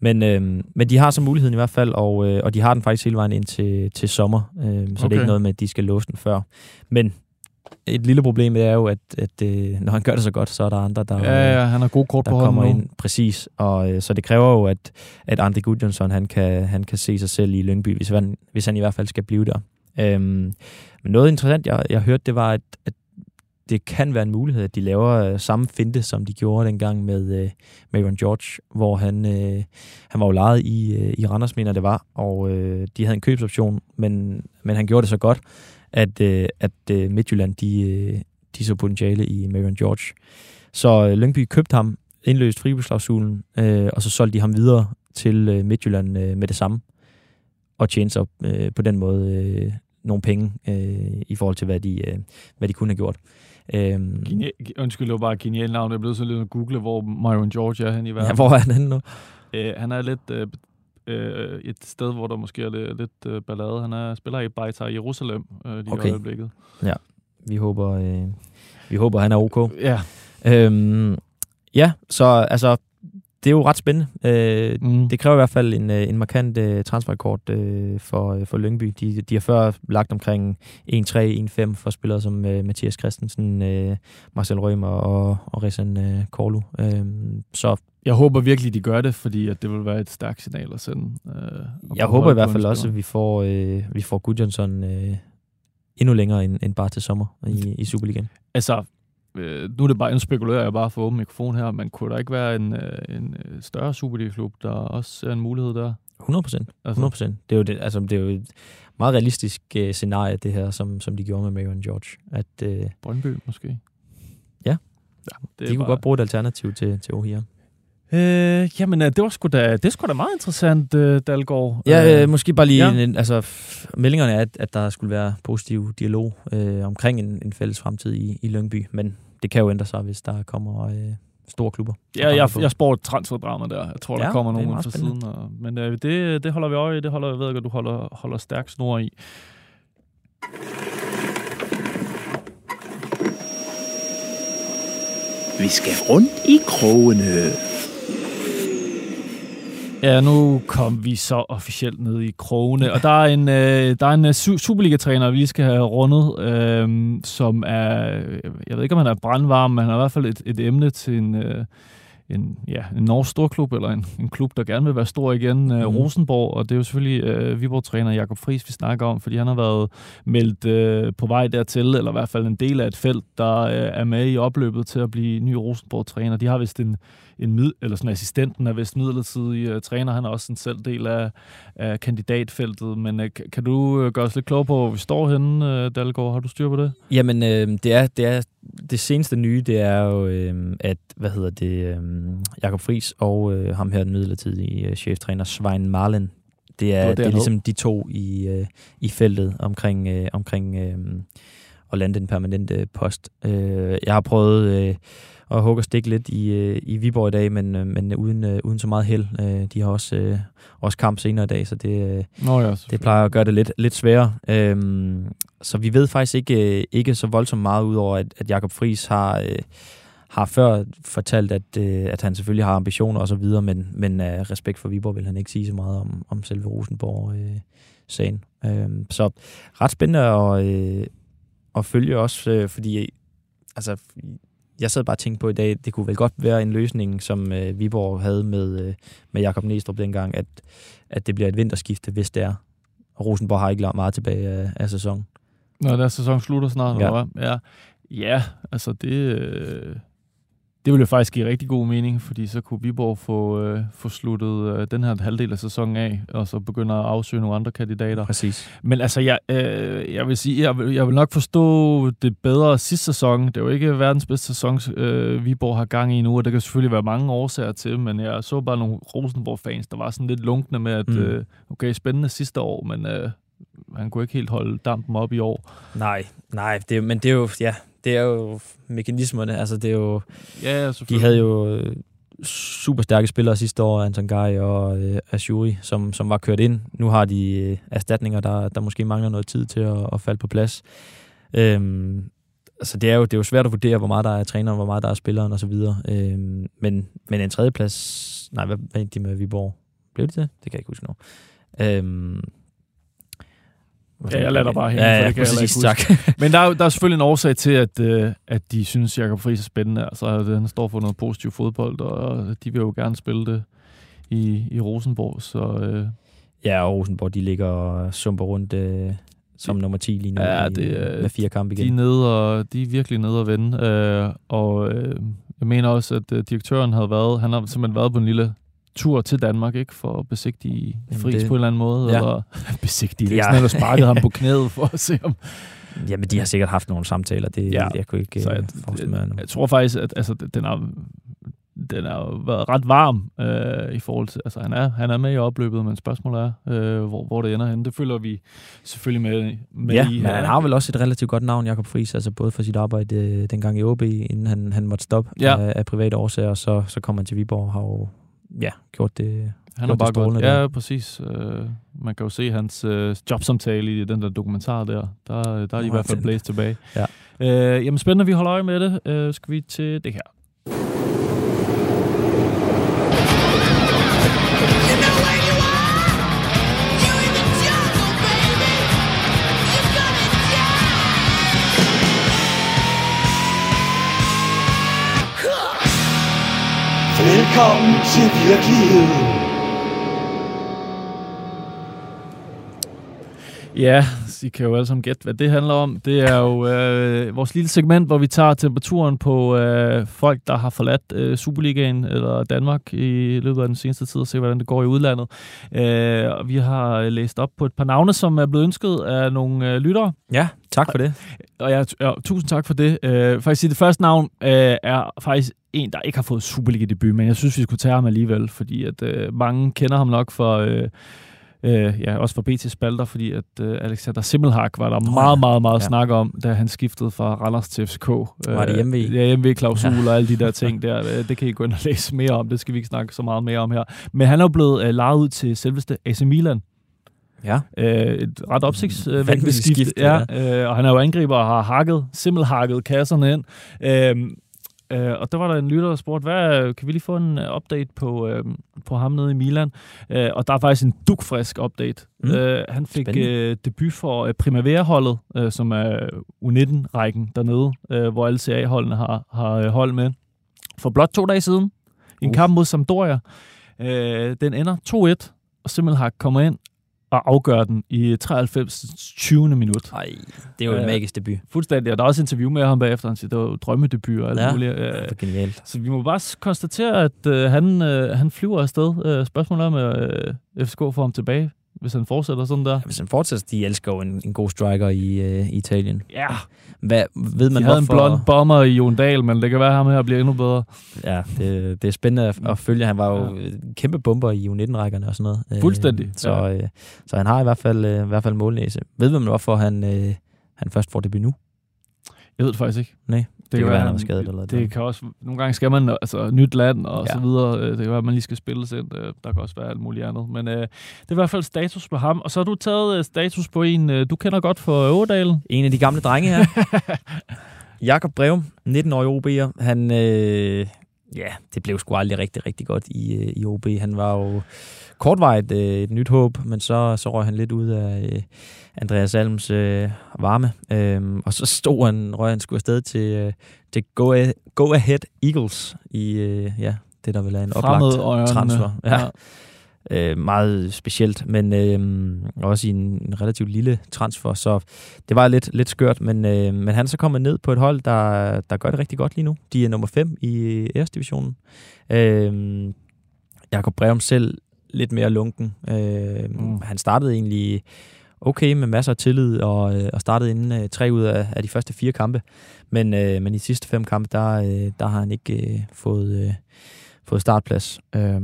Speaker 3: Men, øh, men de har så muligheden i hvert fald, og, øh, og de har den faktisk hele vejen ind til, til sommer. Øh, så okay. det er ikke noget med, at de skal låse den før. Men et lille problem er jo, at, at øh, når han gør det så godt, så er der andre, der,
Speaker 2: Ja, ja, han har gode kort på
Speaker 3: der
Speaker 2: hånden
Speaker 3: kommer ind. Præcis. Og, øh, så det kræver jo, at, at Andy Gudjonsson, han kan, han kan se sig selv i Lyngby, hvis han, hvis han i hvert fald skal blive der. Øhm, men noget interessant, jeg, jeg hørte, det var, at, at det kan være en mulighed, at de laver øh, samme finte, som de gjorde dengang med, øh, med Aaron George, hvor han, øh, han var jo lejet i, øh, i Randers, mener det var, og øh, de havde en købsoption, men, men han gjorde det så godt, at, øh, at øh, Midtjylland, de, øh, de så potentiale i Marion George. Så øh, Lyngby købte ham, indløst fribudsklausulen, øh, og så solgte de ham videre til øh, Midtjylland øh, med det samme, og tjente så øh, på den måde øh, nogle penge øh, i forhold til, hvad de, øh, hvad de kunne have gjort. Øhm,
Speaker 2: Genial, undskyld, det var bare et genialt navn. Jeg blev så lidt at google, hvor Myron George er hen i verden.
Speaker 3: ja, hvor er han henne nu?
Speaker 2: Øh, han er lidt øh, øh, et sted, hvor der måske er lidt, lidt øh, ballade. Han er spiller i Beitar i Jerusalem øh, lige
Speaker 3: Okay.
Speaker 2: i øjeblikket.
Speaker 3: Vi håber, øh, vi håber han er ok.
Speaker 2: Ja.
Speaker 3: Øhm, ja, så altså, det er jo ret spændende. Øh,
Speaker 2: Mm.
Speaker 3: Det kræver i hvert fald en, øh, en markant øh, transferkort øh, for, øh, for Lyngby. De, de har før lagt omkring 1-3-1-5 for spillere som øh, Mathias Christensen, øh, Marcel Rømer og, og Rizan øh, Korlu. Øh, så
Speaker 2: Jeg håber virkelig, de gør det, fordi at det vil være et stærkt signal at sende. Øh,
Speaker 3: jeg håber i hvert fald også, at vi får, øh, vi får Gudjonsson øh, endnu længere end, end bare til sommer i, i Superligaen.
Speaker 2: Altså, øh, nu er det bare, nu spekulerer jeg bare for åben mikrofon her, men kunne der ikke være en, øh, en øh, større Superliga-klub, der også ser en mulighed der?
Speaker 3: 100 procent.
Speaker 2: Altså,
Speaker 3: 100 procent. Det er jo det, altså, det er jo et meget realistisk øh, scenarie, det her, som, som de gjorde med Marion George. At øh,
Speaker 2: Brøndby måske?
Speaker 3: Ja.
Speaker 2: ja det
Speaker 3: de kunne godt bruge et alternativ til, til Ohia.
Speaker 2: Øh, jamen, øh, det var sgu da, det er sgu da meget interessant, øh, Dalgaard.
Speaker 3: Ja, øh, måske bare lige,
Speaker 2: ja.
Speaker 3: en, altså meldingerne er, at, at der skulle være positiv dialog øh, omkring en, en fælles fremtid i, i Lyngby, men det kan jo ændre sig, hvis der kommer øh, store klubber.
Speaker 2: Ja, jeg, jeg spår et transferdrama der. Jeg tror, der
Speaker 3: Ja,
Speaker 2: kommer
Speaker 3: det er
Speaker 2: nogen fra siden. Og, men øh, det, det holder vi øje i. Det holder, jeg ved ikke, at du holder, holder stærk snor i.
Speaker 1: Vi skal rundt i krogene.
Speaker 2: Ja, nu kom vi så officielt ned i krogene, og der er en, øh, der er en øh, su- Superliga-træner, vi lige skal have rundet, øh, som er, jeg ved ikke, om han er brandvarm, men han er i hvert fald et, et emne til en, øh, en, ja, en norsk storklub, eller en, en klub, der gerne vil være stor igen, mm.
Speaker 3: Mhm.
Speaker 2: Rosenborg, og det er jo selvfølgelig øh, Viborg-træner Jakob Friis, vi snakker om, fordi han har været meldt øh, på vej dertil, eller i hvert fald en del af et felt, der øh, er med i opløbet til at blive ny Rosenborg-træner. De har vist en, en mid, eller sådan assistenten er vist midlertidig øh, træner, han er også en selv del af, af kandidatfeltet, men øh, kan- du øh, gøre os lidt klogere på, hvor vi står henne, øh, Dalgaard? Har du styr på det?
Speaker 3: Jamen, øh, det, er, det, er, det seneste nye, det er jo, øh, at, hvad hedder det, øh, Jakob Friis og øh, ham her, den midlertidige øh, cheftræner, Svein Marlen, det er,
Speaker 2: Det
Speaker 3: det, er ligesom de to i, øh, i feltet omkring, øh, omkring øh, at lande den permanente post. Øh, jeg har prøvet øh, og stikke lidt i, øh, i Viborg i dag, men, øh, men uden, øh, uden så meget held. De har også, også kamp senere i dag, så det,
Speaker 2: Nå ja,
Speaker 3: det plejer at gøre det lidt, lidt sværere. Øhm, så vi ved faktisk ikke, ikke så voldsomt meget, udover at, at Jakob Friis har, har før fortalt, at, at han selvfølgelig har ambitioner og så videre, men, men af respekt for Viborg vil han ikke sige så meget om, om selve Rosenborg-sagen. øhm, så ret spændende at, at følge også, fordi altså, jeg sad bare og tænkte på i dag, det kunne vel godt være en løsning, som øh, Viborg havde med, øh, med Jakob Næstrup dengang, at, at det bliver et vinterskifte, hvis det er. Og Rosenborg har ikke meget tilbage af, af sæsonen.
Speaker 2: Når der sæson slutter snart,
Speaker 3: Ja.
Speaker 2: eller hvad? Ja. ja, altså det, øh, det ville jo faktisk give rigtig god mening, fordi så kunne Viborg få, øh, få sluttet øh, den her halvdel af sæsonen af, og så begynde at afsøge nogle andre kandidater.
Speaker 3: Præcis.
Speaker 2: Men altså, jeg, øh, jeg vil sige, jeg vil, jeg vil nok forstå det bedre sidste sæson. Det er jo ikke verdens bedste sæson, øh, Viborg har gang i nu, og der kan selvfølgelig være mange årsager til, men jeg så bare nogle Rosenborg-fans, der var sådan lidt lunkne med, at
Speaker 3: Mm.
Speaker 2: øh, okay, spændende sidste år, men øh, han kunne ikke helt holde dampen op i år.
Speaker 3: Nej, nej, det, men det er jo, ja, det er jo mekanismerne. Altså, det er jo,
Speaker 2: Ja,
Speaker 3: de
Speaker 2: selvfølgelig.
Speaker 3: havde jo øh, super stærke spillere sidste år, Anton Guy og øh, Ashuri, som, som var kørt ind. Nu har de øh, erstatninger, der, der måske mangler noget tid til at, at falde på plads. Øhm, altså det er, jo, det er jo svært at vurdere, hvor meget der er træneren, hvor meget der er spilleren osv. Øhm, men, men en tredjeplads, nej, hvad, hvad endte de med Viborg? Blev de det? Det kan jeg ikke huske nu. Øhm,
Speaker 2: Ja, jeg lader dig bare hænge,
Speaker 3: ja,
Speaker 2: for
Speaker 3: ja,
Speaker 2: det kan jeg
Speaker 3: præcis, tak.
Speaker 2: Men der er, der er selvfølgelig en årsag til, at, øh, at de synes, Jakob Friis er spændende. Altså, at han står for noget positiv fodbold, og de vil jo gerne spille det i, i Rosenborg. Så øh,
Speaker 3: Ja, og Rosenborg, de ligger og sumper rundt øh, som nummer 10 lige nu
Speaker 2: Ja,
Speaker 3: i,
Speaker 2: det er-
Speaker 3: med fire kampe
Speaker 2: de er,
Speaker 3: igen.
Speaker 2: nede og, de er virkelig nede og vende. Øh, og øh, jeg mener også, at øh, direktøren havde været, han har simpelthen været på en lille tur til Danmark, ikke? For at besigtige
Speaker 3: Jamen,
Speaker 2: Friis
Speaker 3: det-
Speaker 2: på en eller anden måde.
Speaker 3: Ja.
Speaker 2: Eller besigtige, det er
Speaker 3: Ja.
Speaker 2: ikke sådan, at du sparkede ham på knæet for at se om...
Speaker 3: Jamen, de har sikkert haft nogle samtaler. Det,
Speaker 2: Ja.
Speaker 3: Jeg kunne ikke
Speaker 2: Så
Speaker 3: øh,
Speaker 2: jeg,
Speaker 3: forestille mig nu.
Speaker 2: jeg tror faktisk, at altså, den har, den har været ret varm øh, i forhold til... Altså, han er, han er med i opløbet, men spørgsmålet er, øh, hvor, hvor det ender henne. Det følger vi selvfølgelig med, med
Speaker 3: Ja,
Speaker 2: i.
Speaker 3: men han har vel også et relativt godt navn, Jakob Friis, altså både for sit arbejde øh, dengang i OB, inden han, han måtte stoppe
Speaker 2: Ja.
Speaker 3: af, af private årsager, så, så kom han til Viborg og har jo ja, gjort det,
Speaker 2: Han
Speaker 3: gjort
Speaker 2: bare
Speaker 3: strålende
Speaker 2: Ja,
Speaker 3: der.
Speaker 2: præcis. Øh, man kan jo se hans øh, jobsamtale i den der dokumentar der. Der, der er de i hvert fald blæst tilbage.
Speaker 3: Ja.
Speaker 2: Øh, jamen spændende, vi holder øje med det. Øh, skal vi til det her.
Speaker 10: Velkommen til virkeligheden.
Speaker 2: Ja, i kan jo alle sammen gætte, hvad det handler om. Det er jo øh, vores lille segment, hvor vi tager temperaturen på øh, folk, der har forladt øh, Superligaen eller Danmark i løbet af den seneste tid, og se, hvordan det går i udlandet. Øh, og vi har læst op på et par navne, som er blevet ønsket af nogle øh, lyttere.
Speaker 3: Ja, tak for det.
Speaker 2: Og ja, t- ja, tusind tak for det. Øh, faktisk det første navn øh, er faktisk en, der ikke har fået Superliga-debut, men jeg synes, vi skulle tage ham alligevel, fordi at øh, mange kender ham nok for... Øh, Øh, ja, også for BT Spalter, fordi at øh, Alexander Simmelhag var der
Speaker 3: Nå,
Speaker 2: meget,
Speaker 3: ja.
Speaker 2: meget, meget
Speaker 3: Ja.
Speaker 2: snak om, da han skiftede fra Randers til FCK.
Speaker 3: Var det hjemme
Speaker 2: Ja, hjemme-klausul ja. og alle de der ting der. Øh, Det kan I gå ind og læse mere om. Det skal vi ikke snakke så meget mere om her. Men han er jo blevet øh, lejet ud til selveste AC Milan.
Speaker 3: Ja.
Speaker 2: Øh, et ret opsigtsvækkende skift.
Speaker 3: skift,
Speaker 2: ja, øh, og han er jo angriber og har hakket, simpelthen hakket kasserne ind. Øh, Øh, og der var der en lytter, der spurgte, hvad, kan vi lige få en øh, update på, øh, på ham nede i Milan? Øh, og der er faktisk en dukfrisk update.
Speaker 3: Mm.
Speaker 2: Øh, han fik
Speaker 3: Spændende.
Speaker 2: øh, debut for øh, Primavera-holdet, øh, som er U19-rækken dernede, øh, hvor alle CA-holdene har, har øh, hold med. For blot to dage siden, en
Speaker 3: Uh.
Speaker 2: kamp mod Sampdoria. Øh, den ender 2-1, og Simmelhag kommer ind og afgør den i 93. 20. minut.
Speaker 3: Ej, det er jo en
Speaker 2: Øh,
Speaker 3: magisk debut.
Speaker 2: Fuldstændig, og der er også interview med ham bagefter, han siger, det var drømmedebut og alt
Speaker 3: Ja,
Speaker 2: muligt. Øh,
Speaker 3: Det genialt.
Speaker 2: så vi må bare konstatere, at øh, han, øh, han flyver afsted. Øh, spørgsmålet om øh, FCK får ham tilbage, hvis han fortsætter sådan der.
Speaker 3: Hvis han fortsætter, de elsker jo en, en god striker i, øh, Italien.
Speaker 2: Ja,
Speaker 3: Hvad, ved
Speaker 2: de
Speaker 3: man
Speaker 2: havde en
Speaker 3: hvorfor?
Speaker 2: blond bomber i Jon Dahl, men det kan være, at ham her bliver endnu bedre.
Speaker 3: Ja, det, det er spændende at, at følge. Han var jo ja. kæmpe bomber i U19-rækkerne og sådan noget. Øh,
Speaker 2: Fuldstændig,
Speaker 3: Så,
Speaker 2: ja.
Speaker 3: øh, så han har i hvert fald, øh, i hvert fald målnæse. Ved man, hvorfor han, øh, han først får debut nu?
Speaker 2: Jeg ved det faktisk ikke.
Speaker 3: Nej, det, kan være, han været skadet eller
Speaker 2: det, det kan også, nogle gange skal man, altså nyt land og
Speaker 3: Ja.
Speaker 2: så videre. Øh, Det kan være, at man lige skal spille ind. Øh, Der kan også være alt muligt andet. Men øh, det er i hvert fald status på ham. Og så har du taget øh, status på en, du kender godt for Øvedalen.
Speaker 3: En af de gamle drenge her. Jakob Breum, 19-årig OB'er. Han, øh, ja, det blev sgu aldrig rigtig, rigtig godt i, øh, i OB. Han var jo kortvarigt øh, et nyt håb, men så, så røg han lidt ud af øh, Andreas Alms øh, varme. Øhm, og så stod han, røg han skulle afsted til, øh, til Go, A- Go Ahead Eagles i, øh, ja, det der vel er en oplagt transfer.
Speaker 2: Ja.
Speaker 3: Ja. Øh, meget specielt, men øh, også i en, en relativt lille transfer, så det var lidt, lidt skørt, men, øh, men han er så kommet ned på et hold, der, der gør det rigtig godt lige nu. De er nummer 5 i æresdivisionen. Øh, Jakob Breum selv lidt mere lunken. Øh, mm. Han startede egentlig okay med masser af tillid og, øh, og startede inden øh, tre ud af, af de første fire kampe. Men, øh, men i de sidste fem kampe, der, øh, der har han ikke øh, fået, øh, fået startplads. Øh,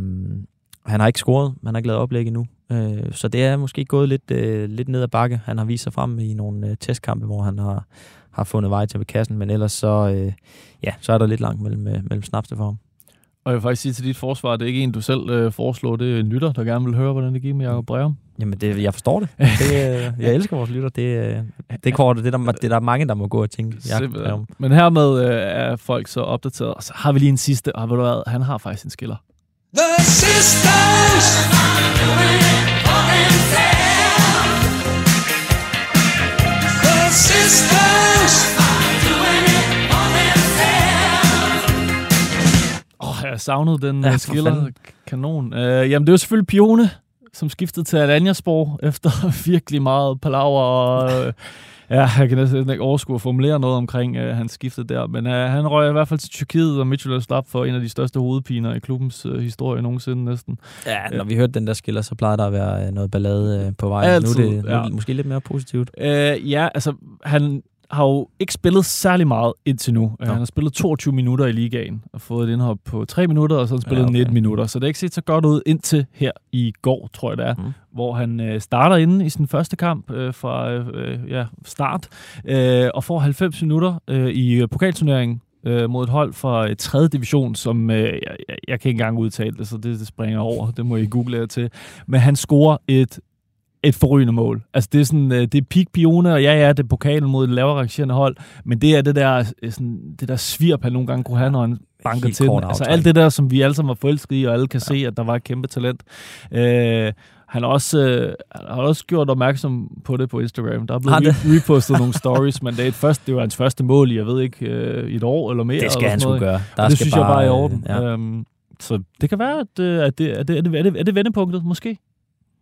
Speaker 3: han har ikke scoret, han har ikke lavet oplæg endnu. Øh, så det er måske gået lidt, øh, lidt ned ad bakke. Han har vist sig frem i nogle øh, testkampe, hvor han har, har fundet vej til ved kassen, men ellers så, øh, ja, så er der lidt langt mellem, øh, mellem snapste for ham.
Speaker 2: Og jeg vil faktisk sige til dit forsvar, det er ikke en, du selv øh, foreslår. Det er en lytter, der gerne vil høre, hvordan det gik med Jacob Breum.
Speaker 3: Jamen, det, jeg forstår det. det øh, jeg elsker vores lytter. Det, øh, det er kort, det er der, det er der mange, der må gå og tænke. Breum.
Speaker 2: Men hermed øh, er folk så opdateret. Og så har vi lige en sidste, og ved du hvad, han har faktisk en skiller.
Speaker 11: The sisters The sisters
Speaker 2: Åh, jeg savnede den
Speaker 3: Ja, for
Speaker 2: skiller. Kanon. Uh, jamen, det er jo selvfølgelig Pione, som skiftede til Alanyaspor efter virkelig meget palaver. Og, uh, ja, jeg kan næsten ikke overskue at formulere noget omkring uh, hans skifte der. Men uh, han røg i hvert fald til Tyrkiet, og Mitchell slap for en af de største hovedpiner i klubbens uh, historie nogensinde næsten.
Speaker 3: Ja, når vi hørte den der skiller, så plejede der at være øh, noget ballade øh, på vej.
Speaker 2: Altid,
Speaker 3: nu er det nu
Speaker 2: ja.
Speaker 3: måske lidt mere positivt.
Speaker 2: Uh, ja, altså, han har jo ikke spillet særlig meget indtil nu. Uh, han har spillet 22 minutter i ligaen og fået et indhop på 3 minutter, og så har han spillet
Speaker 3: Ja,
Speaker 2: ja,
Speaker 3: okay.
Speaker 2: okay. 19 minutter. Så det er ikke set så godt ud indtil her i går, tror jeg det er,
Speaker 3: Mm.
Speaker 2: hvor han øh, starter inde i sin første kamp øh, fra øh, øh, ja, start, øh, og får 90 minutter øh, i øh, pokalturneringen øh, mod et hold fra øh, 3. division, som øh, jeg, jeg, kan ikke engang udtale det, så det, det springer over. Det må I google jer til. Men han scorer et et forrygende mål. Altså det er sådan, øh, det er peak pione, og ja, ja, det er pokalen mod et lavere rangerende hold, men det er det der, øh, sådan, det der svirp, han nogle gange kunne have, når han banker
Speaker 3: Helt
Speaker 2: til den. Altså alt det der, som vi alle sammen var forelsket i, og alle kan ja. se, at der var et kæmpe talent. Øh, han har også, øh, han har også gjort opmærksom på det på Instagram. Der er blevet re- repostet nogle stories, men det er, et første, det var hans første mål i, jeg ved ikke, øh, et år eller mere.
Speaker 3: Det skal
Speaker 2: eller
Speaker 3: han sgu
Speaker 2: noget.
Speaker 3: gøre.
Speaker 2: Og det
Speaker 3: skal
Speaker 2: synes jeg bare er i
Speaker 3: øh,
Speaker 2: orden.
Speaker 3: Ja.
Speaker 2: Øhm, så det kan være, at, øh, at, det, at, det, er, det, er, det, er det vendepunktet, måske.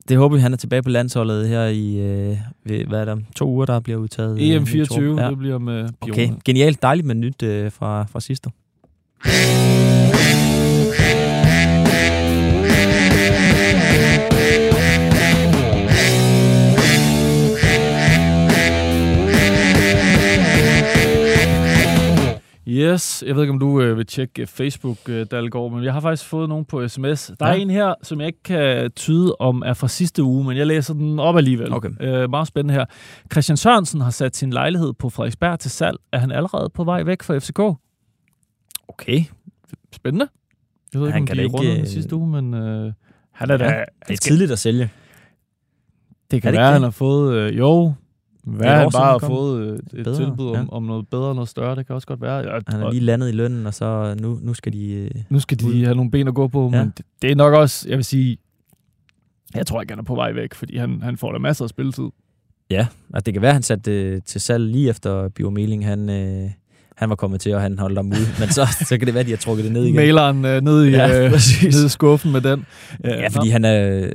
Speaker 3: Det håber vi, han er tilbage på landsholdet her i, øh, ved, hvad er der, to uger, der bliver udtaget. øh, ny trup.
Speaker 2: EM24,
Speaker 3: Ja.
Speaker 2: det bliver med
Speaker 3: Okay,
Speaker 2: Pione.
Speaker 3: genialt. Dejligt med nyt øh, fra, fra sidste.
Speaker 2: Yes, jeg ved ikke, om du øh, vil tjekke øh, Facebook, øh, Dalgaard, men jeg har faktisk fået nogen på sms. Der ja. er en her, som jeg ikke kan tyde om er fra sidste uge, men jeg læser den op alligevel.
Speaker 3: Okay.
Speaker 2: Øh, meget spændende her. Christian Sørensen har sat sin lejlighed på Frederiksberg til salg. Er han allerede på vej væk fra FCK?
Speaker 3: Okay.
Speaker 2: Spændende. Jeg ved ikke,
Speaker 3: Han
Speaker 2: om
Speaker 3: kan
Speaker 2: de ikke, den
Speaker 3: øh,
Speaker 2: sidste uge, men øh, han er da...
Speaker 3: Ja, det er tidligt at sælge.
Speaker 2: Det kan
Speaker 3: Er det
Speaker 2: være, han har fået... Øh, jo, hvad
Speaker 3: et
Speaker 2: han bare har fået øh, et
Speaker 3: Bedre,
Speaker 2: tilbud om,
Speaker 3: ja.
Speaker 2: om noget bedre, noget større. Det kan også godt være. Ja,
Speaker 3: Han er
Speaker 2: og-
Speaker 3: lige landet i lønnen, og så nu, nu skal de... Øh,
Speaker 2: Nu skal de have nogle ben at gå på,
Speaker 3: Ja.
Speaker 2: men det, det er nok også, jeg vil sige, jeg tror ikke, han er på vej væk, fordi han, han får da masser af spilletid.
Speaker 3: ja, altså det kan være, han satte det til salg lige efter Bio Meling, han, øh, han var kommet til, og han holdt ham ude. Men så, så kan det være, at de har trukket det ned igen.
Speaker 2: Maileren øh, ned i,
Speaker 3: Ja,
Speaker 2: øh, ned i skuffen med den. Øh,
Speaker 3: Ja, fordi han er...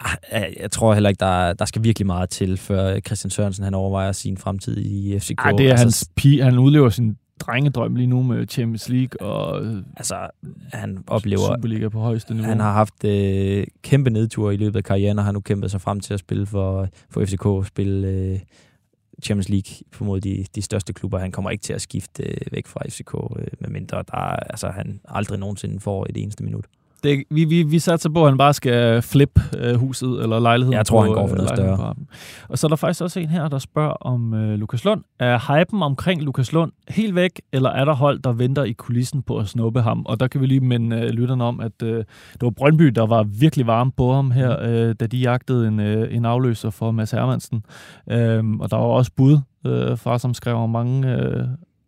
Speaker 3: ah, Jeg tror heller ikke, der, der skal virkelig meget til, før Christian Sørensen han overvejer sin fremtid i FCK.
Speaker 2: Ej, det er
Speaker 3: altså,
Speaker 2: hans pige. Han udlever sin drengedrøm lige nu med Champions League og
Speaker 3: Altså, han oplever...
Speaker 2: Superliga på højeste niveau.
Speaker 3: Han har haft øh, kæmpe nedture i løbet af karrieren, og har nu kæmpet sig frem til at spille for, for FCK, og spille øh, Champions League på mod de, de største klubber. Han kommer ikke til at skifte øh, væk fra FCK, øh, medmindre der, er- altså, han aldrig nogensinde får et eneste minut.
Speaker 2: Det, vi, vi, vi satser på, at han bare skal flippe øh, huset eller lejligheden.
Speaker 3: Jeg tror,
Speaker 2: på,
Speaker 3: han går for
Speaker 2: øh,
Speaker 3: noget
Speaker 2: lejligheden
Speaker 3: større.
Speaker 2: Og så er der faktisk også en her, der spørger om øh, Lukas Lund. Er hypen omkring Lukas Lund helt væk, eller er der hold, der venter i kulissen på at snuppe ham? Og der kan vi lige minde øh, lytterne om, at øh, det var Brøndby, der var virkelig varme på ham her,
Speaker 3: Mm.
Speaker 2: øh, da de jagtede en, øh, en afløser for Mads Hermansen. Øhm, og der var også bud øh, fra, som skrev om mange, øh,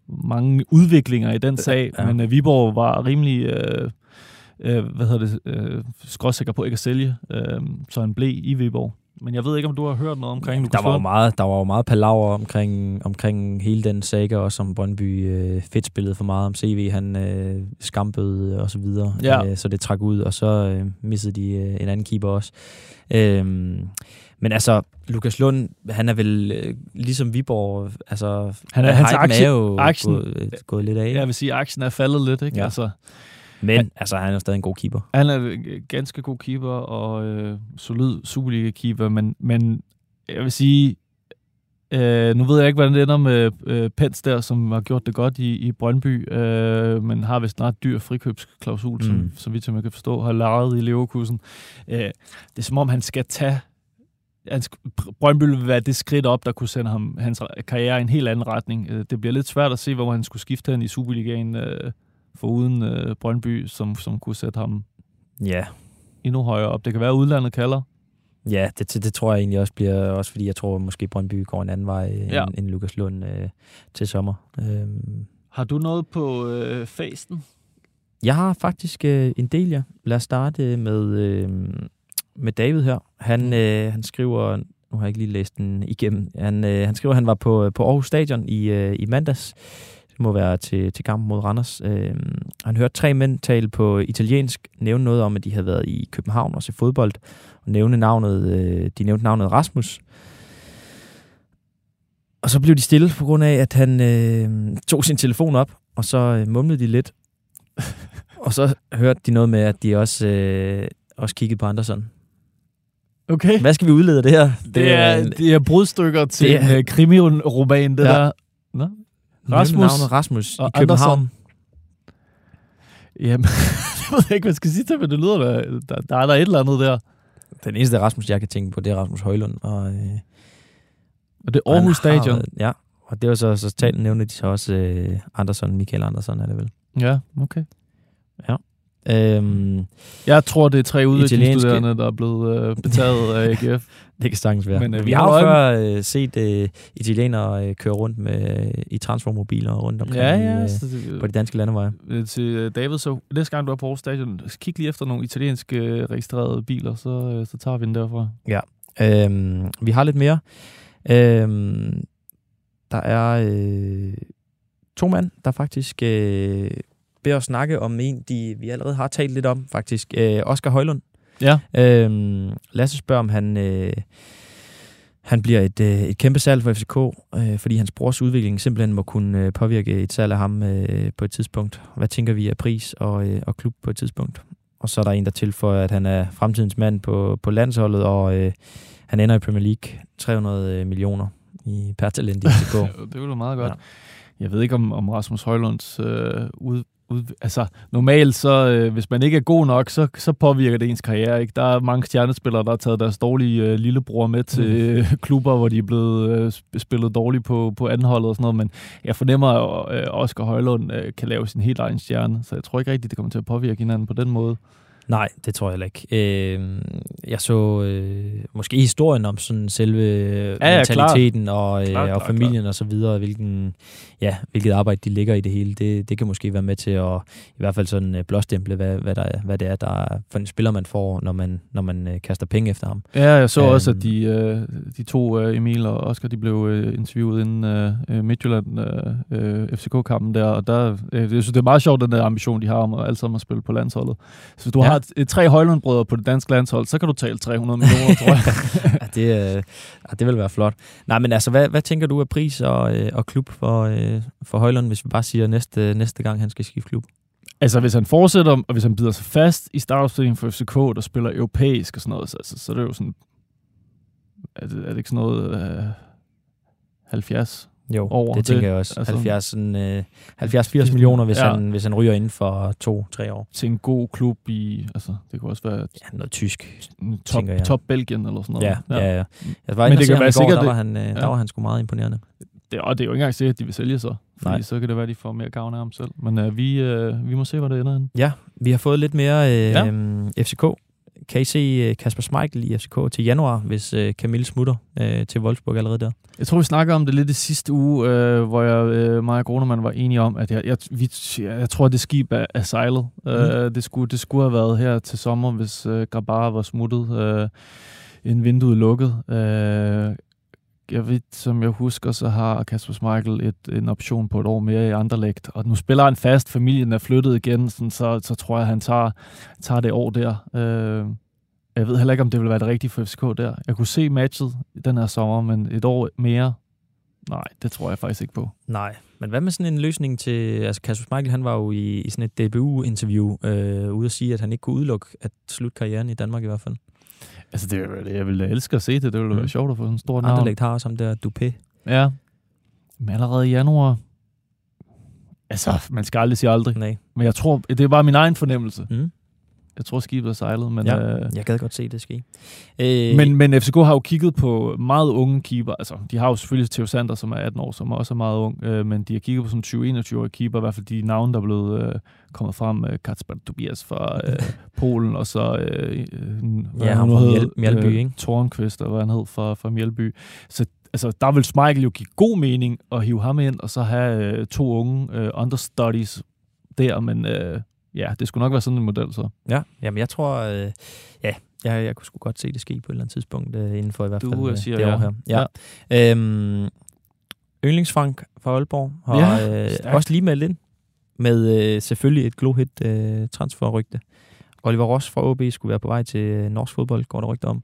Speaker 2: mange udviklinger i den sag,
Speaker 3: Ja.
Speaker 2: men øh, Viborg var rimelig... Øh, øh, hvad hedder det, øh, skråsikker på ikke at sælge, øh, så han blev i Viborg. Men jeg ved ikke, om du har hørt noget omkring Lukas
Speaker 3: Der var jo meget, der var jo meget palaver omkring, omkring hele den saga, også som Brøndby øh, fedt spillede for meget om CV, han øh, skampede og så videre,
Speaker 2: Ja.
Speaker 3: øh, så det trak ud, og så øh, missede de øh, en anden keeper også. Øhm, men altså, Lukas Lund, han er vel øh, ligesom Viborg, altså,
Speaker 2: Han er, hans aktie,
Speaker 3: jo
Speaker 2: aktien,
Speaker 3: gået, øh, gået lidt af.
Speaker 2: jeg vil sige, at aktien er faldet lidt, ikke?
Speaker 3: Ja.
Speaker 2: Altså,
Speaker 3: Men
Speaker 2: Han-
Speaker 3: altså, han er stadig en god keeper.
Speaker 2: han er en ganske god keeper og øh, solid Superliga-keeper, men, men jeg vil sige, øh, nu ved jeg ikke, hvordan det ender med øh, Pens der, som har gjort det godt i, i Brøndby, øh, men har vist snart dyr frikøbsklausul, mm. som,
Speaker 3: Mm.
Speaker 2: så vidt som jeg kan forstå, har lejet i Leverkusen. Øh, det er som om, han skal tage han Brøndby vil være det skridt op, der kunne sende ham, hans karriere i en helt anden retning. Øh, Det bliver lidt svært at se, hvor han skulle skifte hen i Superligaen øh, for uden øh, Brøndby, som, som kunne sætte ham
Speaker 3: Ja,
Speaker 2: endnu højere op. Det kan være, at udlandet kalder.
Speaker 3: Ja, det, det, det tror jeg egentlig også bliver, også fordi jeg tror måske Brøndby går en anden vej end,
Speaker 2: Ja.
Speaker 3: end Lukas Lund øh, til sommer. Øhm,
Speaker 2: Har du noget på øh, fasten?
Speaker 3: jeg har faktisk øh, en del, ja. Lad os starte med, øh, med David her. Han, øh, han skriver, nu har jeg ikke lige læst den igennem, han, øh, han skriver, at han var på, på Aarhus Stadion i, øh, i mandags. Det må være til, til kampen mod Randers. Øh, han hørte tre mænd tale på italiensk, nævne noget om, at de havde været i København og se fodbold, og nævne navnet, øh, de nævnte navnet Rasmus. Og så blev de stille på grund af, at han øh, tog sin telefon op, og så øh, mumlede de lidt. og så hørte de noget med, at de også, øh, også kiggede på Andersen.
Speaker 2: Okay.
Speaker 3: Hvad skal vi udlede af det her?
Speaker 2: Det er, det er brudstykker til
Speaker 3: det
Speaker 2: det
Speaker 3: er-
Speaker 2: en uh, krimi-roman, det
Speaker 3: ja.
Speaker 2: der. Nå?
Speaker 3: Rasmus.
Speaker 2: Rasmus
Speaker 3: Rasmus i
Speaker 2: og
Speaker 3: København.
Speaker 2: Andersen. Jamen, jeg ved ikke, hvad jeg skal sige til, men det lyder, der, der, der er der et eller andet der.
Speaker 3: Den eneste Rasmus, jeg kan tænke på, det er Rasmus Højlund. Og, øh,
Speaker 2: Og det er
Speaker 3: og
Speaker 2: Aarhus
Speaker 3: har
Speaker 2: Stadion.
Speaker 3: været- Ja, og det var så, så talt nævnte de så også øh, Andersen, Michael Andersen er det vel.
Speaker 2: Ja, okay.
Speaker 3: Øhm,
Speaker 2: Jeg tror, det er tre udviklingsstuderende, der er blevet øh, betaget af AGF.
Speaker 3: det kan sagtens være.
Speaker 2: Men, øh, vi har
Speaker 3: jo før øh, set øh, italienere øh, køre rundt med øh, i transformobiler rundt omkring
Speaker 2: ja,
Speaker 3: i,
Speaker 2: ja.
Speaker 3: øh,
Speaker 2: Så det,
Speaker 3: på de danske landeveje.
Speaker 2: øh, til øh, David, så næste gang du er på Aarhus Stadion, kig lige efter nogle italienske øh, registrerede biler, så, øh, så tager vi den derfra.
Speaker 3: Øhm, vi har lidt mere. Øhm, der er øh, to mand, der faktisk øh, beder os snakke om en, de vi allerede har talt lidt om, faktisk. Øh, Oscar Højlund.
Speaker 2: Ja.
Speaker 3: Øhm, Lasse spørger, om han, øh, han bliver et, øh, et kæmpe salg for FCK, øh, fordi hans brors udvikling simpelthen må kunne øh, påvirke et salg af ham øh, på et tidspunkt. Hvad tænker vi af pris og, øh, og klub på et tidspunkt? Og så er der en, der tilføjer, at han er fremtidens mand på, på landsholdet, og øh, han ender i Premier League 300 millioner i per talent i FCK.
Speaker 2: det ville være meget godt.
Speaker 3: Ja.
Speaker 2: Jeg ved ikke, om, om Rasmus Højlunds øh, ud, ud... Altså, normalt, så øh, hvis man ikke er god nok, så, så påvirker det ens karriere. Ikke? Der er mange stjernespillere, der har taget deres dårlige øh, lillebror med til øh, klubber, hvor de er blevet øh, sp- spillet dårligt på, på anholdet og sådan noget. Men jeg fornemmer, at øh, Oscar Højlund øh, kan lave sin helt egen stjerne, så jeg tror ikke rigtigt, det kommer til at påvirke hinanden på den måde.
Speaker 3: Nej, det tror jeg heller ikke. Øh, jeg så øh, måske historien om sådan selve ja, ja, mentaliteten klar. og, øh, klar, klar, og familien klar. og så videre, hvilken, ja, hvilket arbejde de ligger i det hele. Det, det kan måske være med til at i hvert fald sådan øh, blåstemple, hvad, hvad, der, hvad det er, der er for en spiller, man får, når man, når man øh, kaster penge efter ham.
Speaker 2: Ja, jeg så um, også, at de, øh, de to, Emil og Oscar, de blev øh, interviewet inden øh, Midtjylland øh, FCK-kampen der, og der, øh, jeg synes, det er meget sjovt, den der ambition, de har om at alle sammen at spille på landsholdet. Så hvis du ja. har et, et tre højlundbrødre på det danske landshold, så kan du tale 300 millioner, tror jeg.
Speaker 3: ja, det, øh, det vil være flot. Nej, men altså, hvad, hvad tænker du af pris og, øh, og klub for, øh, for Højlund, hvis vi bare siger næste, næste gang, han skal skifte klub?
Speaker 2: Altså, hvis han fortsætter, og hvis han bider sig fast i startopstillingen for FCK, der spiller europæisk og sådan noget, så, så, så er det jo sådan... Er det, er det ikke sådan noget... Øh, 70
Speaker 3: jo, over det tænker det, jeg også. Altså, 70, sådan, øh, 70-80 millioner, hvis, ja. han, hvis han ryger inden for to-tre år.
Speaker 2: Til en god klub i, altså det kunne også være...
Speaker 3: Ja, noget tysk,
Speaker 2: top, top Belgien eller sådan noget.
Speaker 3: Ja, ja, ja. ja. Jeg var Men det kan være sikkert, der, var han, øh, ja. der var han sgu meget imponerende.
Speaker 2: Det, og det er jo ikke engang sikkert, at de vil sælge sig. Fordi Nej. så kan det være, at de får mere gavn af ham selv. Men øh, vi, øh, vi må se, hvor det ender.
Speaker 3: Ja, vi har fået lidt mere øh, ja. FCK kan I se øh, Kasper Schmeichel i FCK til januar, hvis øh, Camille smutter øh, til Wolfsburg allerede der?
Speaker 2: Jeg tror, vi snakker om det lidt i sidste uge, øh, hvor jeg, øh, mig og Grunemann var enige om, at jeg, jeg, vi, jeg tror, at det skib er, er sejlet. Mm. Øh, det, skulle, det skulle have været her til sommer, hvis øh, Grabara var smuttet. Øh, en vinduet lukket. Øh, jeg ved, som jeg husker, så har Kasper Schmeichel et, en option på et år mere i Anderlecht, og nu spiller han fast, familien er flyttet igen, sådan, så, så tror jeg, han tager, tager det år der. Øh, jeg ved heller ikke, om det vil være det rigtige for FCK der. Jeg kunne se matchet den her sommer, men et år mere, nej, det tror jeg faktisk ikke på.
Speaker 3: Nej, men hvad med sådan en løsning til... Altså, Kasper Michael, han var jo i, i sådan et DBU-interview øh, ude at sige, at han ikke kunne udelukke at slutte karrieren i Danmark i hvert fald.
Speaker 2: Altså, det, det jeg ville elske at se det. Det ville mm. være sjovt at få sådan en stor navn.
Speaker 3: Anderlecht har som der Dupé.
Speaker 2: Ja. Men allerede i januar... Altså, man skal aldrig sige aldrig.
Speaker 3: Nej.
Speaker 2: Men jeg tror, det er bare min egen fornemmelse. Mm. Jeg tror, skibet er sejlet, men...
Speaker 3: Ja, øh, jeg gad godt se det ske.
Speaker 2: Øh, men, men FCK har jo kigget på meget unge keeper. Altså, de har jo selvfølgelig Theo Sander, som er 18 år, som også er meget ung, øh, men de har kigget på sådan 20-21-årige keeper, i hvert fald de navne, der er blevet øh, kommet frem. Øh, Kacper Tobias fra øh, Polen, og så... Øh, øh,
Speaker 3: ja, han fra Mjel- Mjelby, øh, ikke?
Speaker 2: Tornqvist, og hvad han hed fra, fra Mjelby. Så altså, der vil Michael jo give god mening at hive ham ind, og så have øh, to unge øh, understudies der, men... Øh, ja, det skulle nok være sådan en model så.
Speaker 3: Ja, jamen jeg tror, øh, ja, jeg, jeg kunne sgu godt se det ske på et eller andet tidspunkt, øh, inden for i hvert fald
Speaker 2: du,
Speaker 3: øh,
Speaker 2: siger,
Speaker 3: det
Speaker 2: ja.
Speaker 3: år her. Ja. ja. Øhm, Yndlingsfrank fra Aalborg har ja, øh, også lige meldt ind med øh, selvfølgelig et glohit øh, transferrygte. Oliver Ross fra OB skulle være på vej til øh, norsk fodbold, går der rygter om.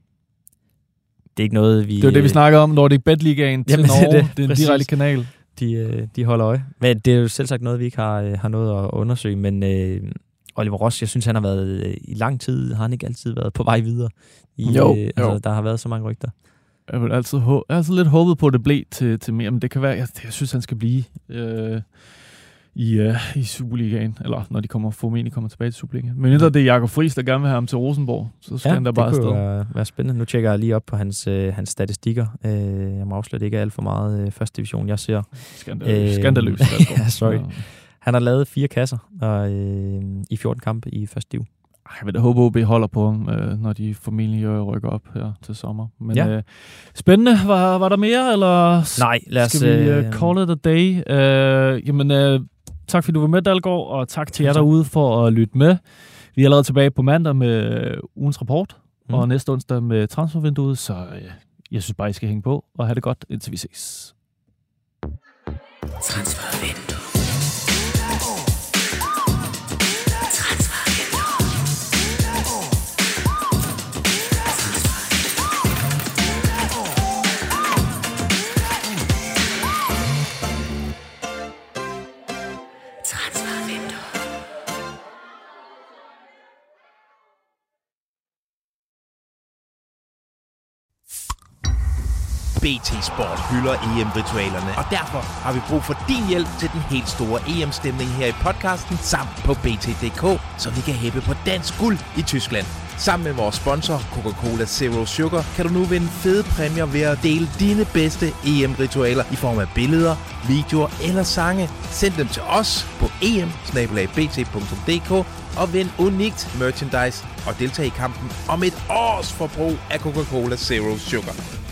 Speaker 3: Det er ikke noget, vi...
Speaker 2: Det er det, vi snakker om, når det er Bet-ligaen til Jamen, Norge. Det, det er en direkte kanal
Speaker 3: de, øh, de holder øje. Men det er jo selv sagt noget, vi ikke har, øh, har noget at undersøge, men øh, Oliver Ross, jeg synes, han har været øh, i lang tid, har han ikke altid været på vej videre? I,
Speaker 2: jo, øh, altså,
Speaker 3: jo. Der har været så mange rygter.
Speaker 2: Jeg har altid, jeg altid lidt håbet på, at det blev til, til mere, men det kan være, jeg, jeg synes, han skal blive. Øh, i, uh, i Superligaen, eller når de kommer, formentlig kommer tilbage til Superligaen. Men mindre det er Jakob Friis, der gerne vil have ham til Rosenborg, så skal ja, han da bare afsted. det
Speaker 3: kunne være, være spændende. Nu tjekker jeg lige op på hans, uh, hans statistikker. Uh, jeg må afsløre, det ikke er alt for meget uh, første division, jeg ser.
Speaker 2: Skandaløs. Skandaløs.
Speaker 3: ja, sorry. Han har lavet fire kasser og, uh, i 14 kampe i første div.
Speaker 2: Jeg vil da håbe, at OB holder på ham, øh, når de formentlig rykker op her til sommer. Men ja. øh, spændende. Var, var der mere, eller
Speaker 3: Nej, lad os,
Speaker 2: skal vi uh, call it a day? Uh, jamen, uh, Tak fordi du var med, Dalgaard, og tak til jer derude for at lytte med. Vi er allerede tilbage på mandag med ugens rapport, mm. og næste onsdag med transfervinduet, så jeg synes bare, I skal hænge på og have det godt, indtil vi ses. Transfervindue.
Speaker 1: BT Sport hylder EM-ritualerne, og derfor har vi brug for din hjælp til den helt store EM-stemning her i podcasten samt på BT.dk, så vi kan hæppe på dansk guld i Tyskland. Sammen med vores sponsor, Coca-Cola Zero Sugar, kan du nu vinde fede præmier ved at dele dine bedste EM-ritualer i form af billeder, videoer eller sange. Send dem til os på em og vind unikt merchandise og deltag i kampen om et års forbrug af Coca-Cola Zero Sugar.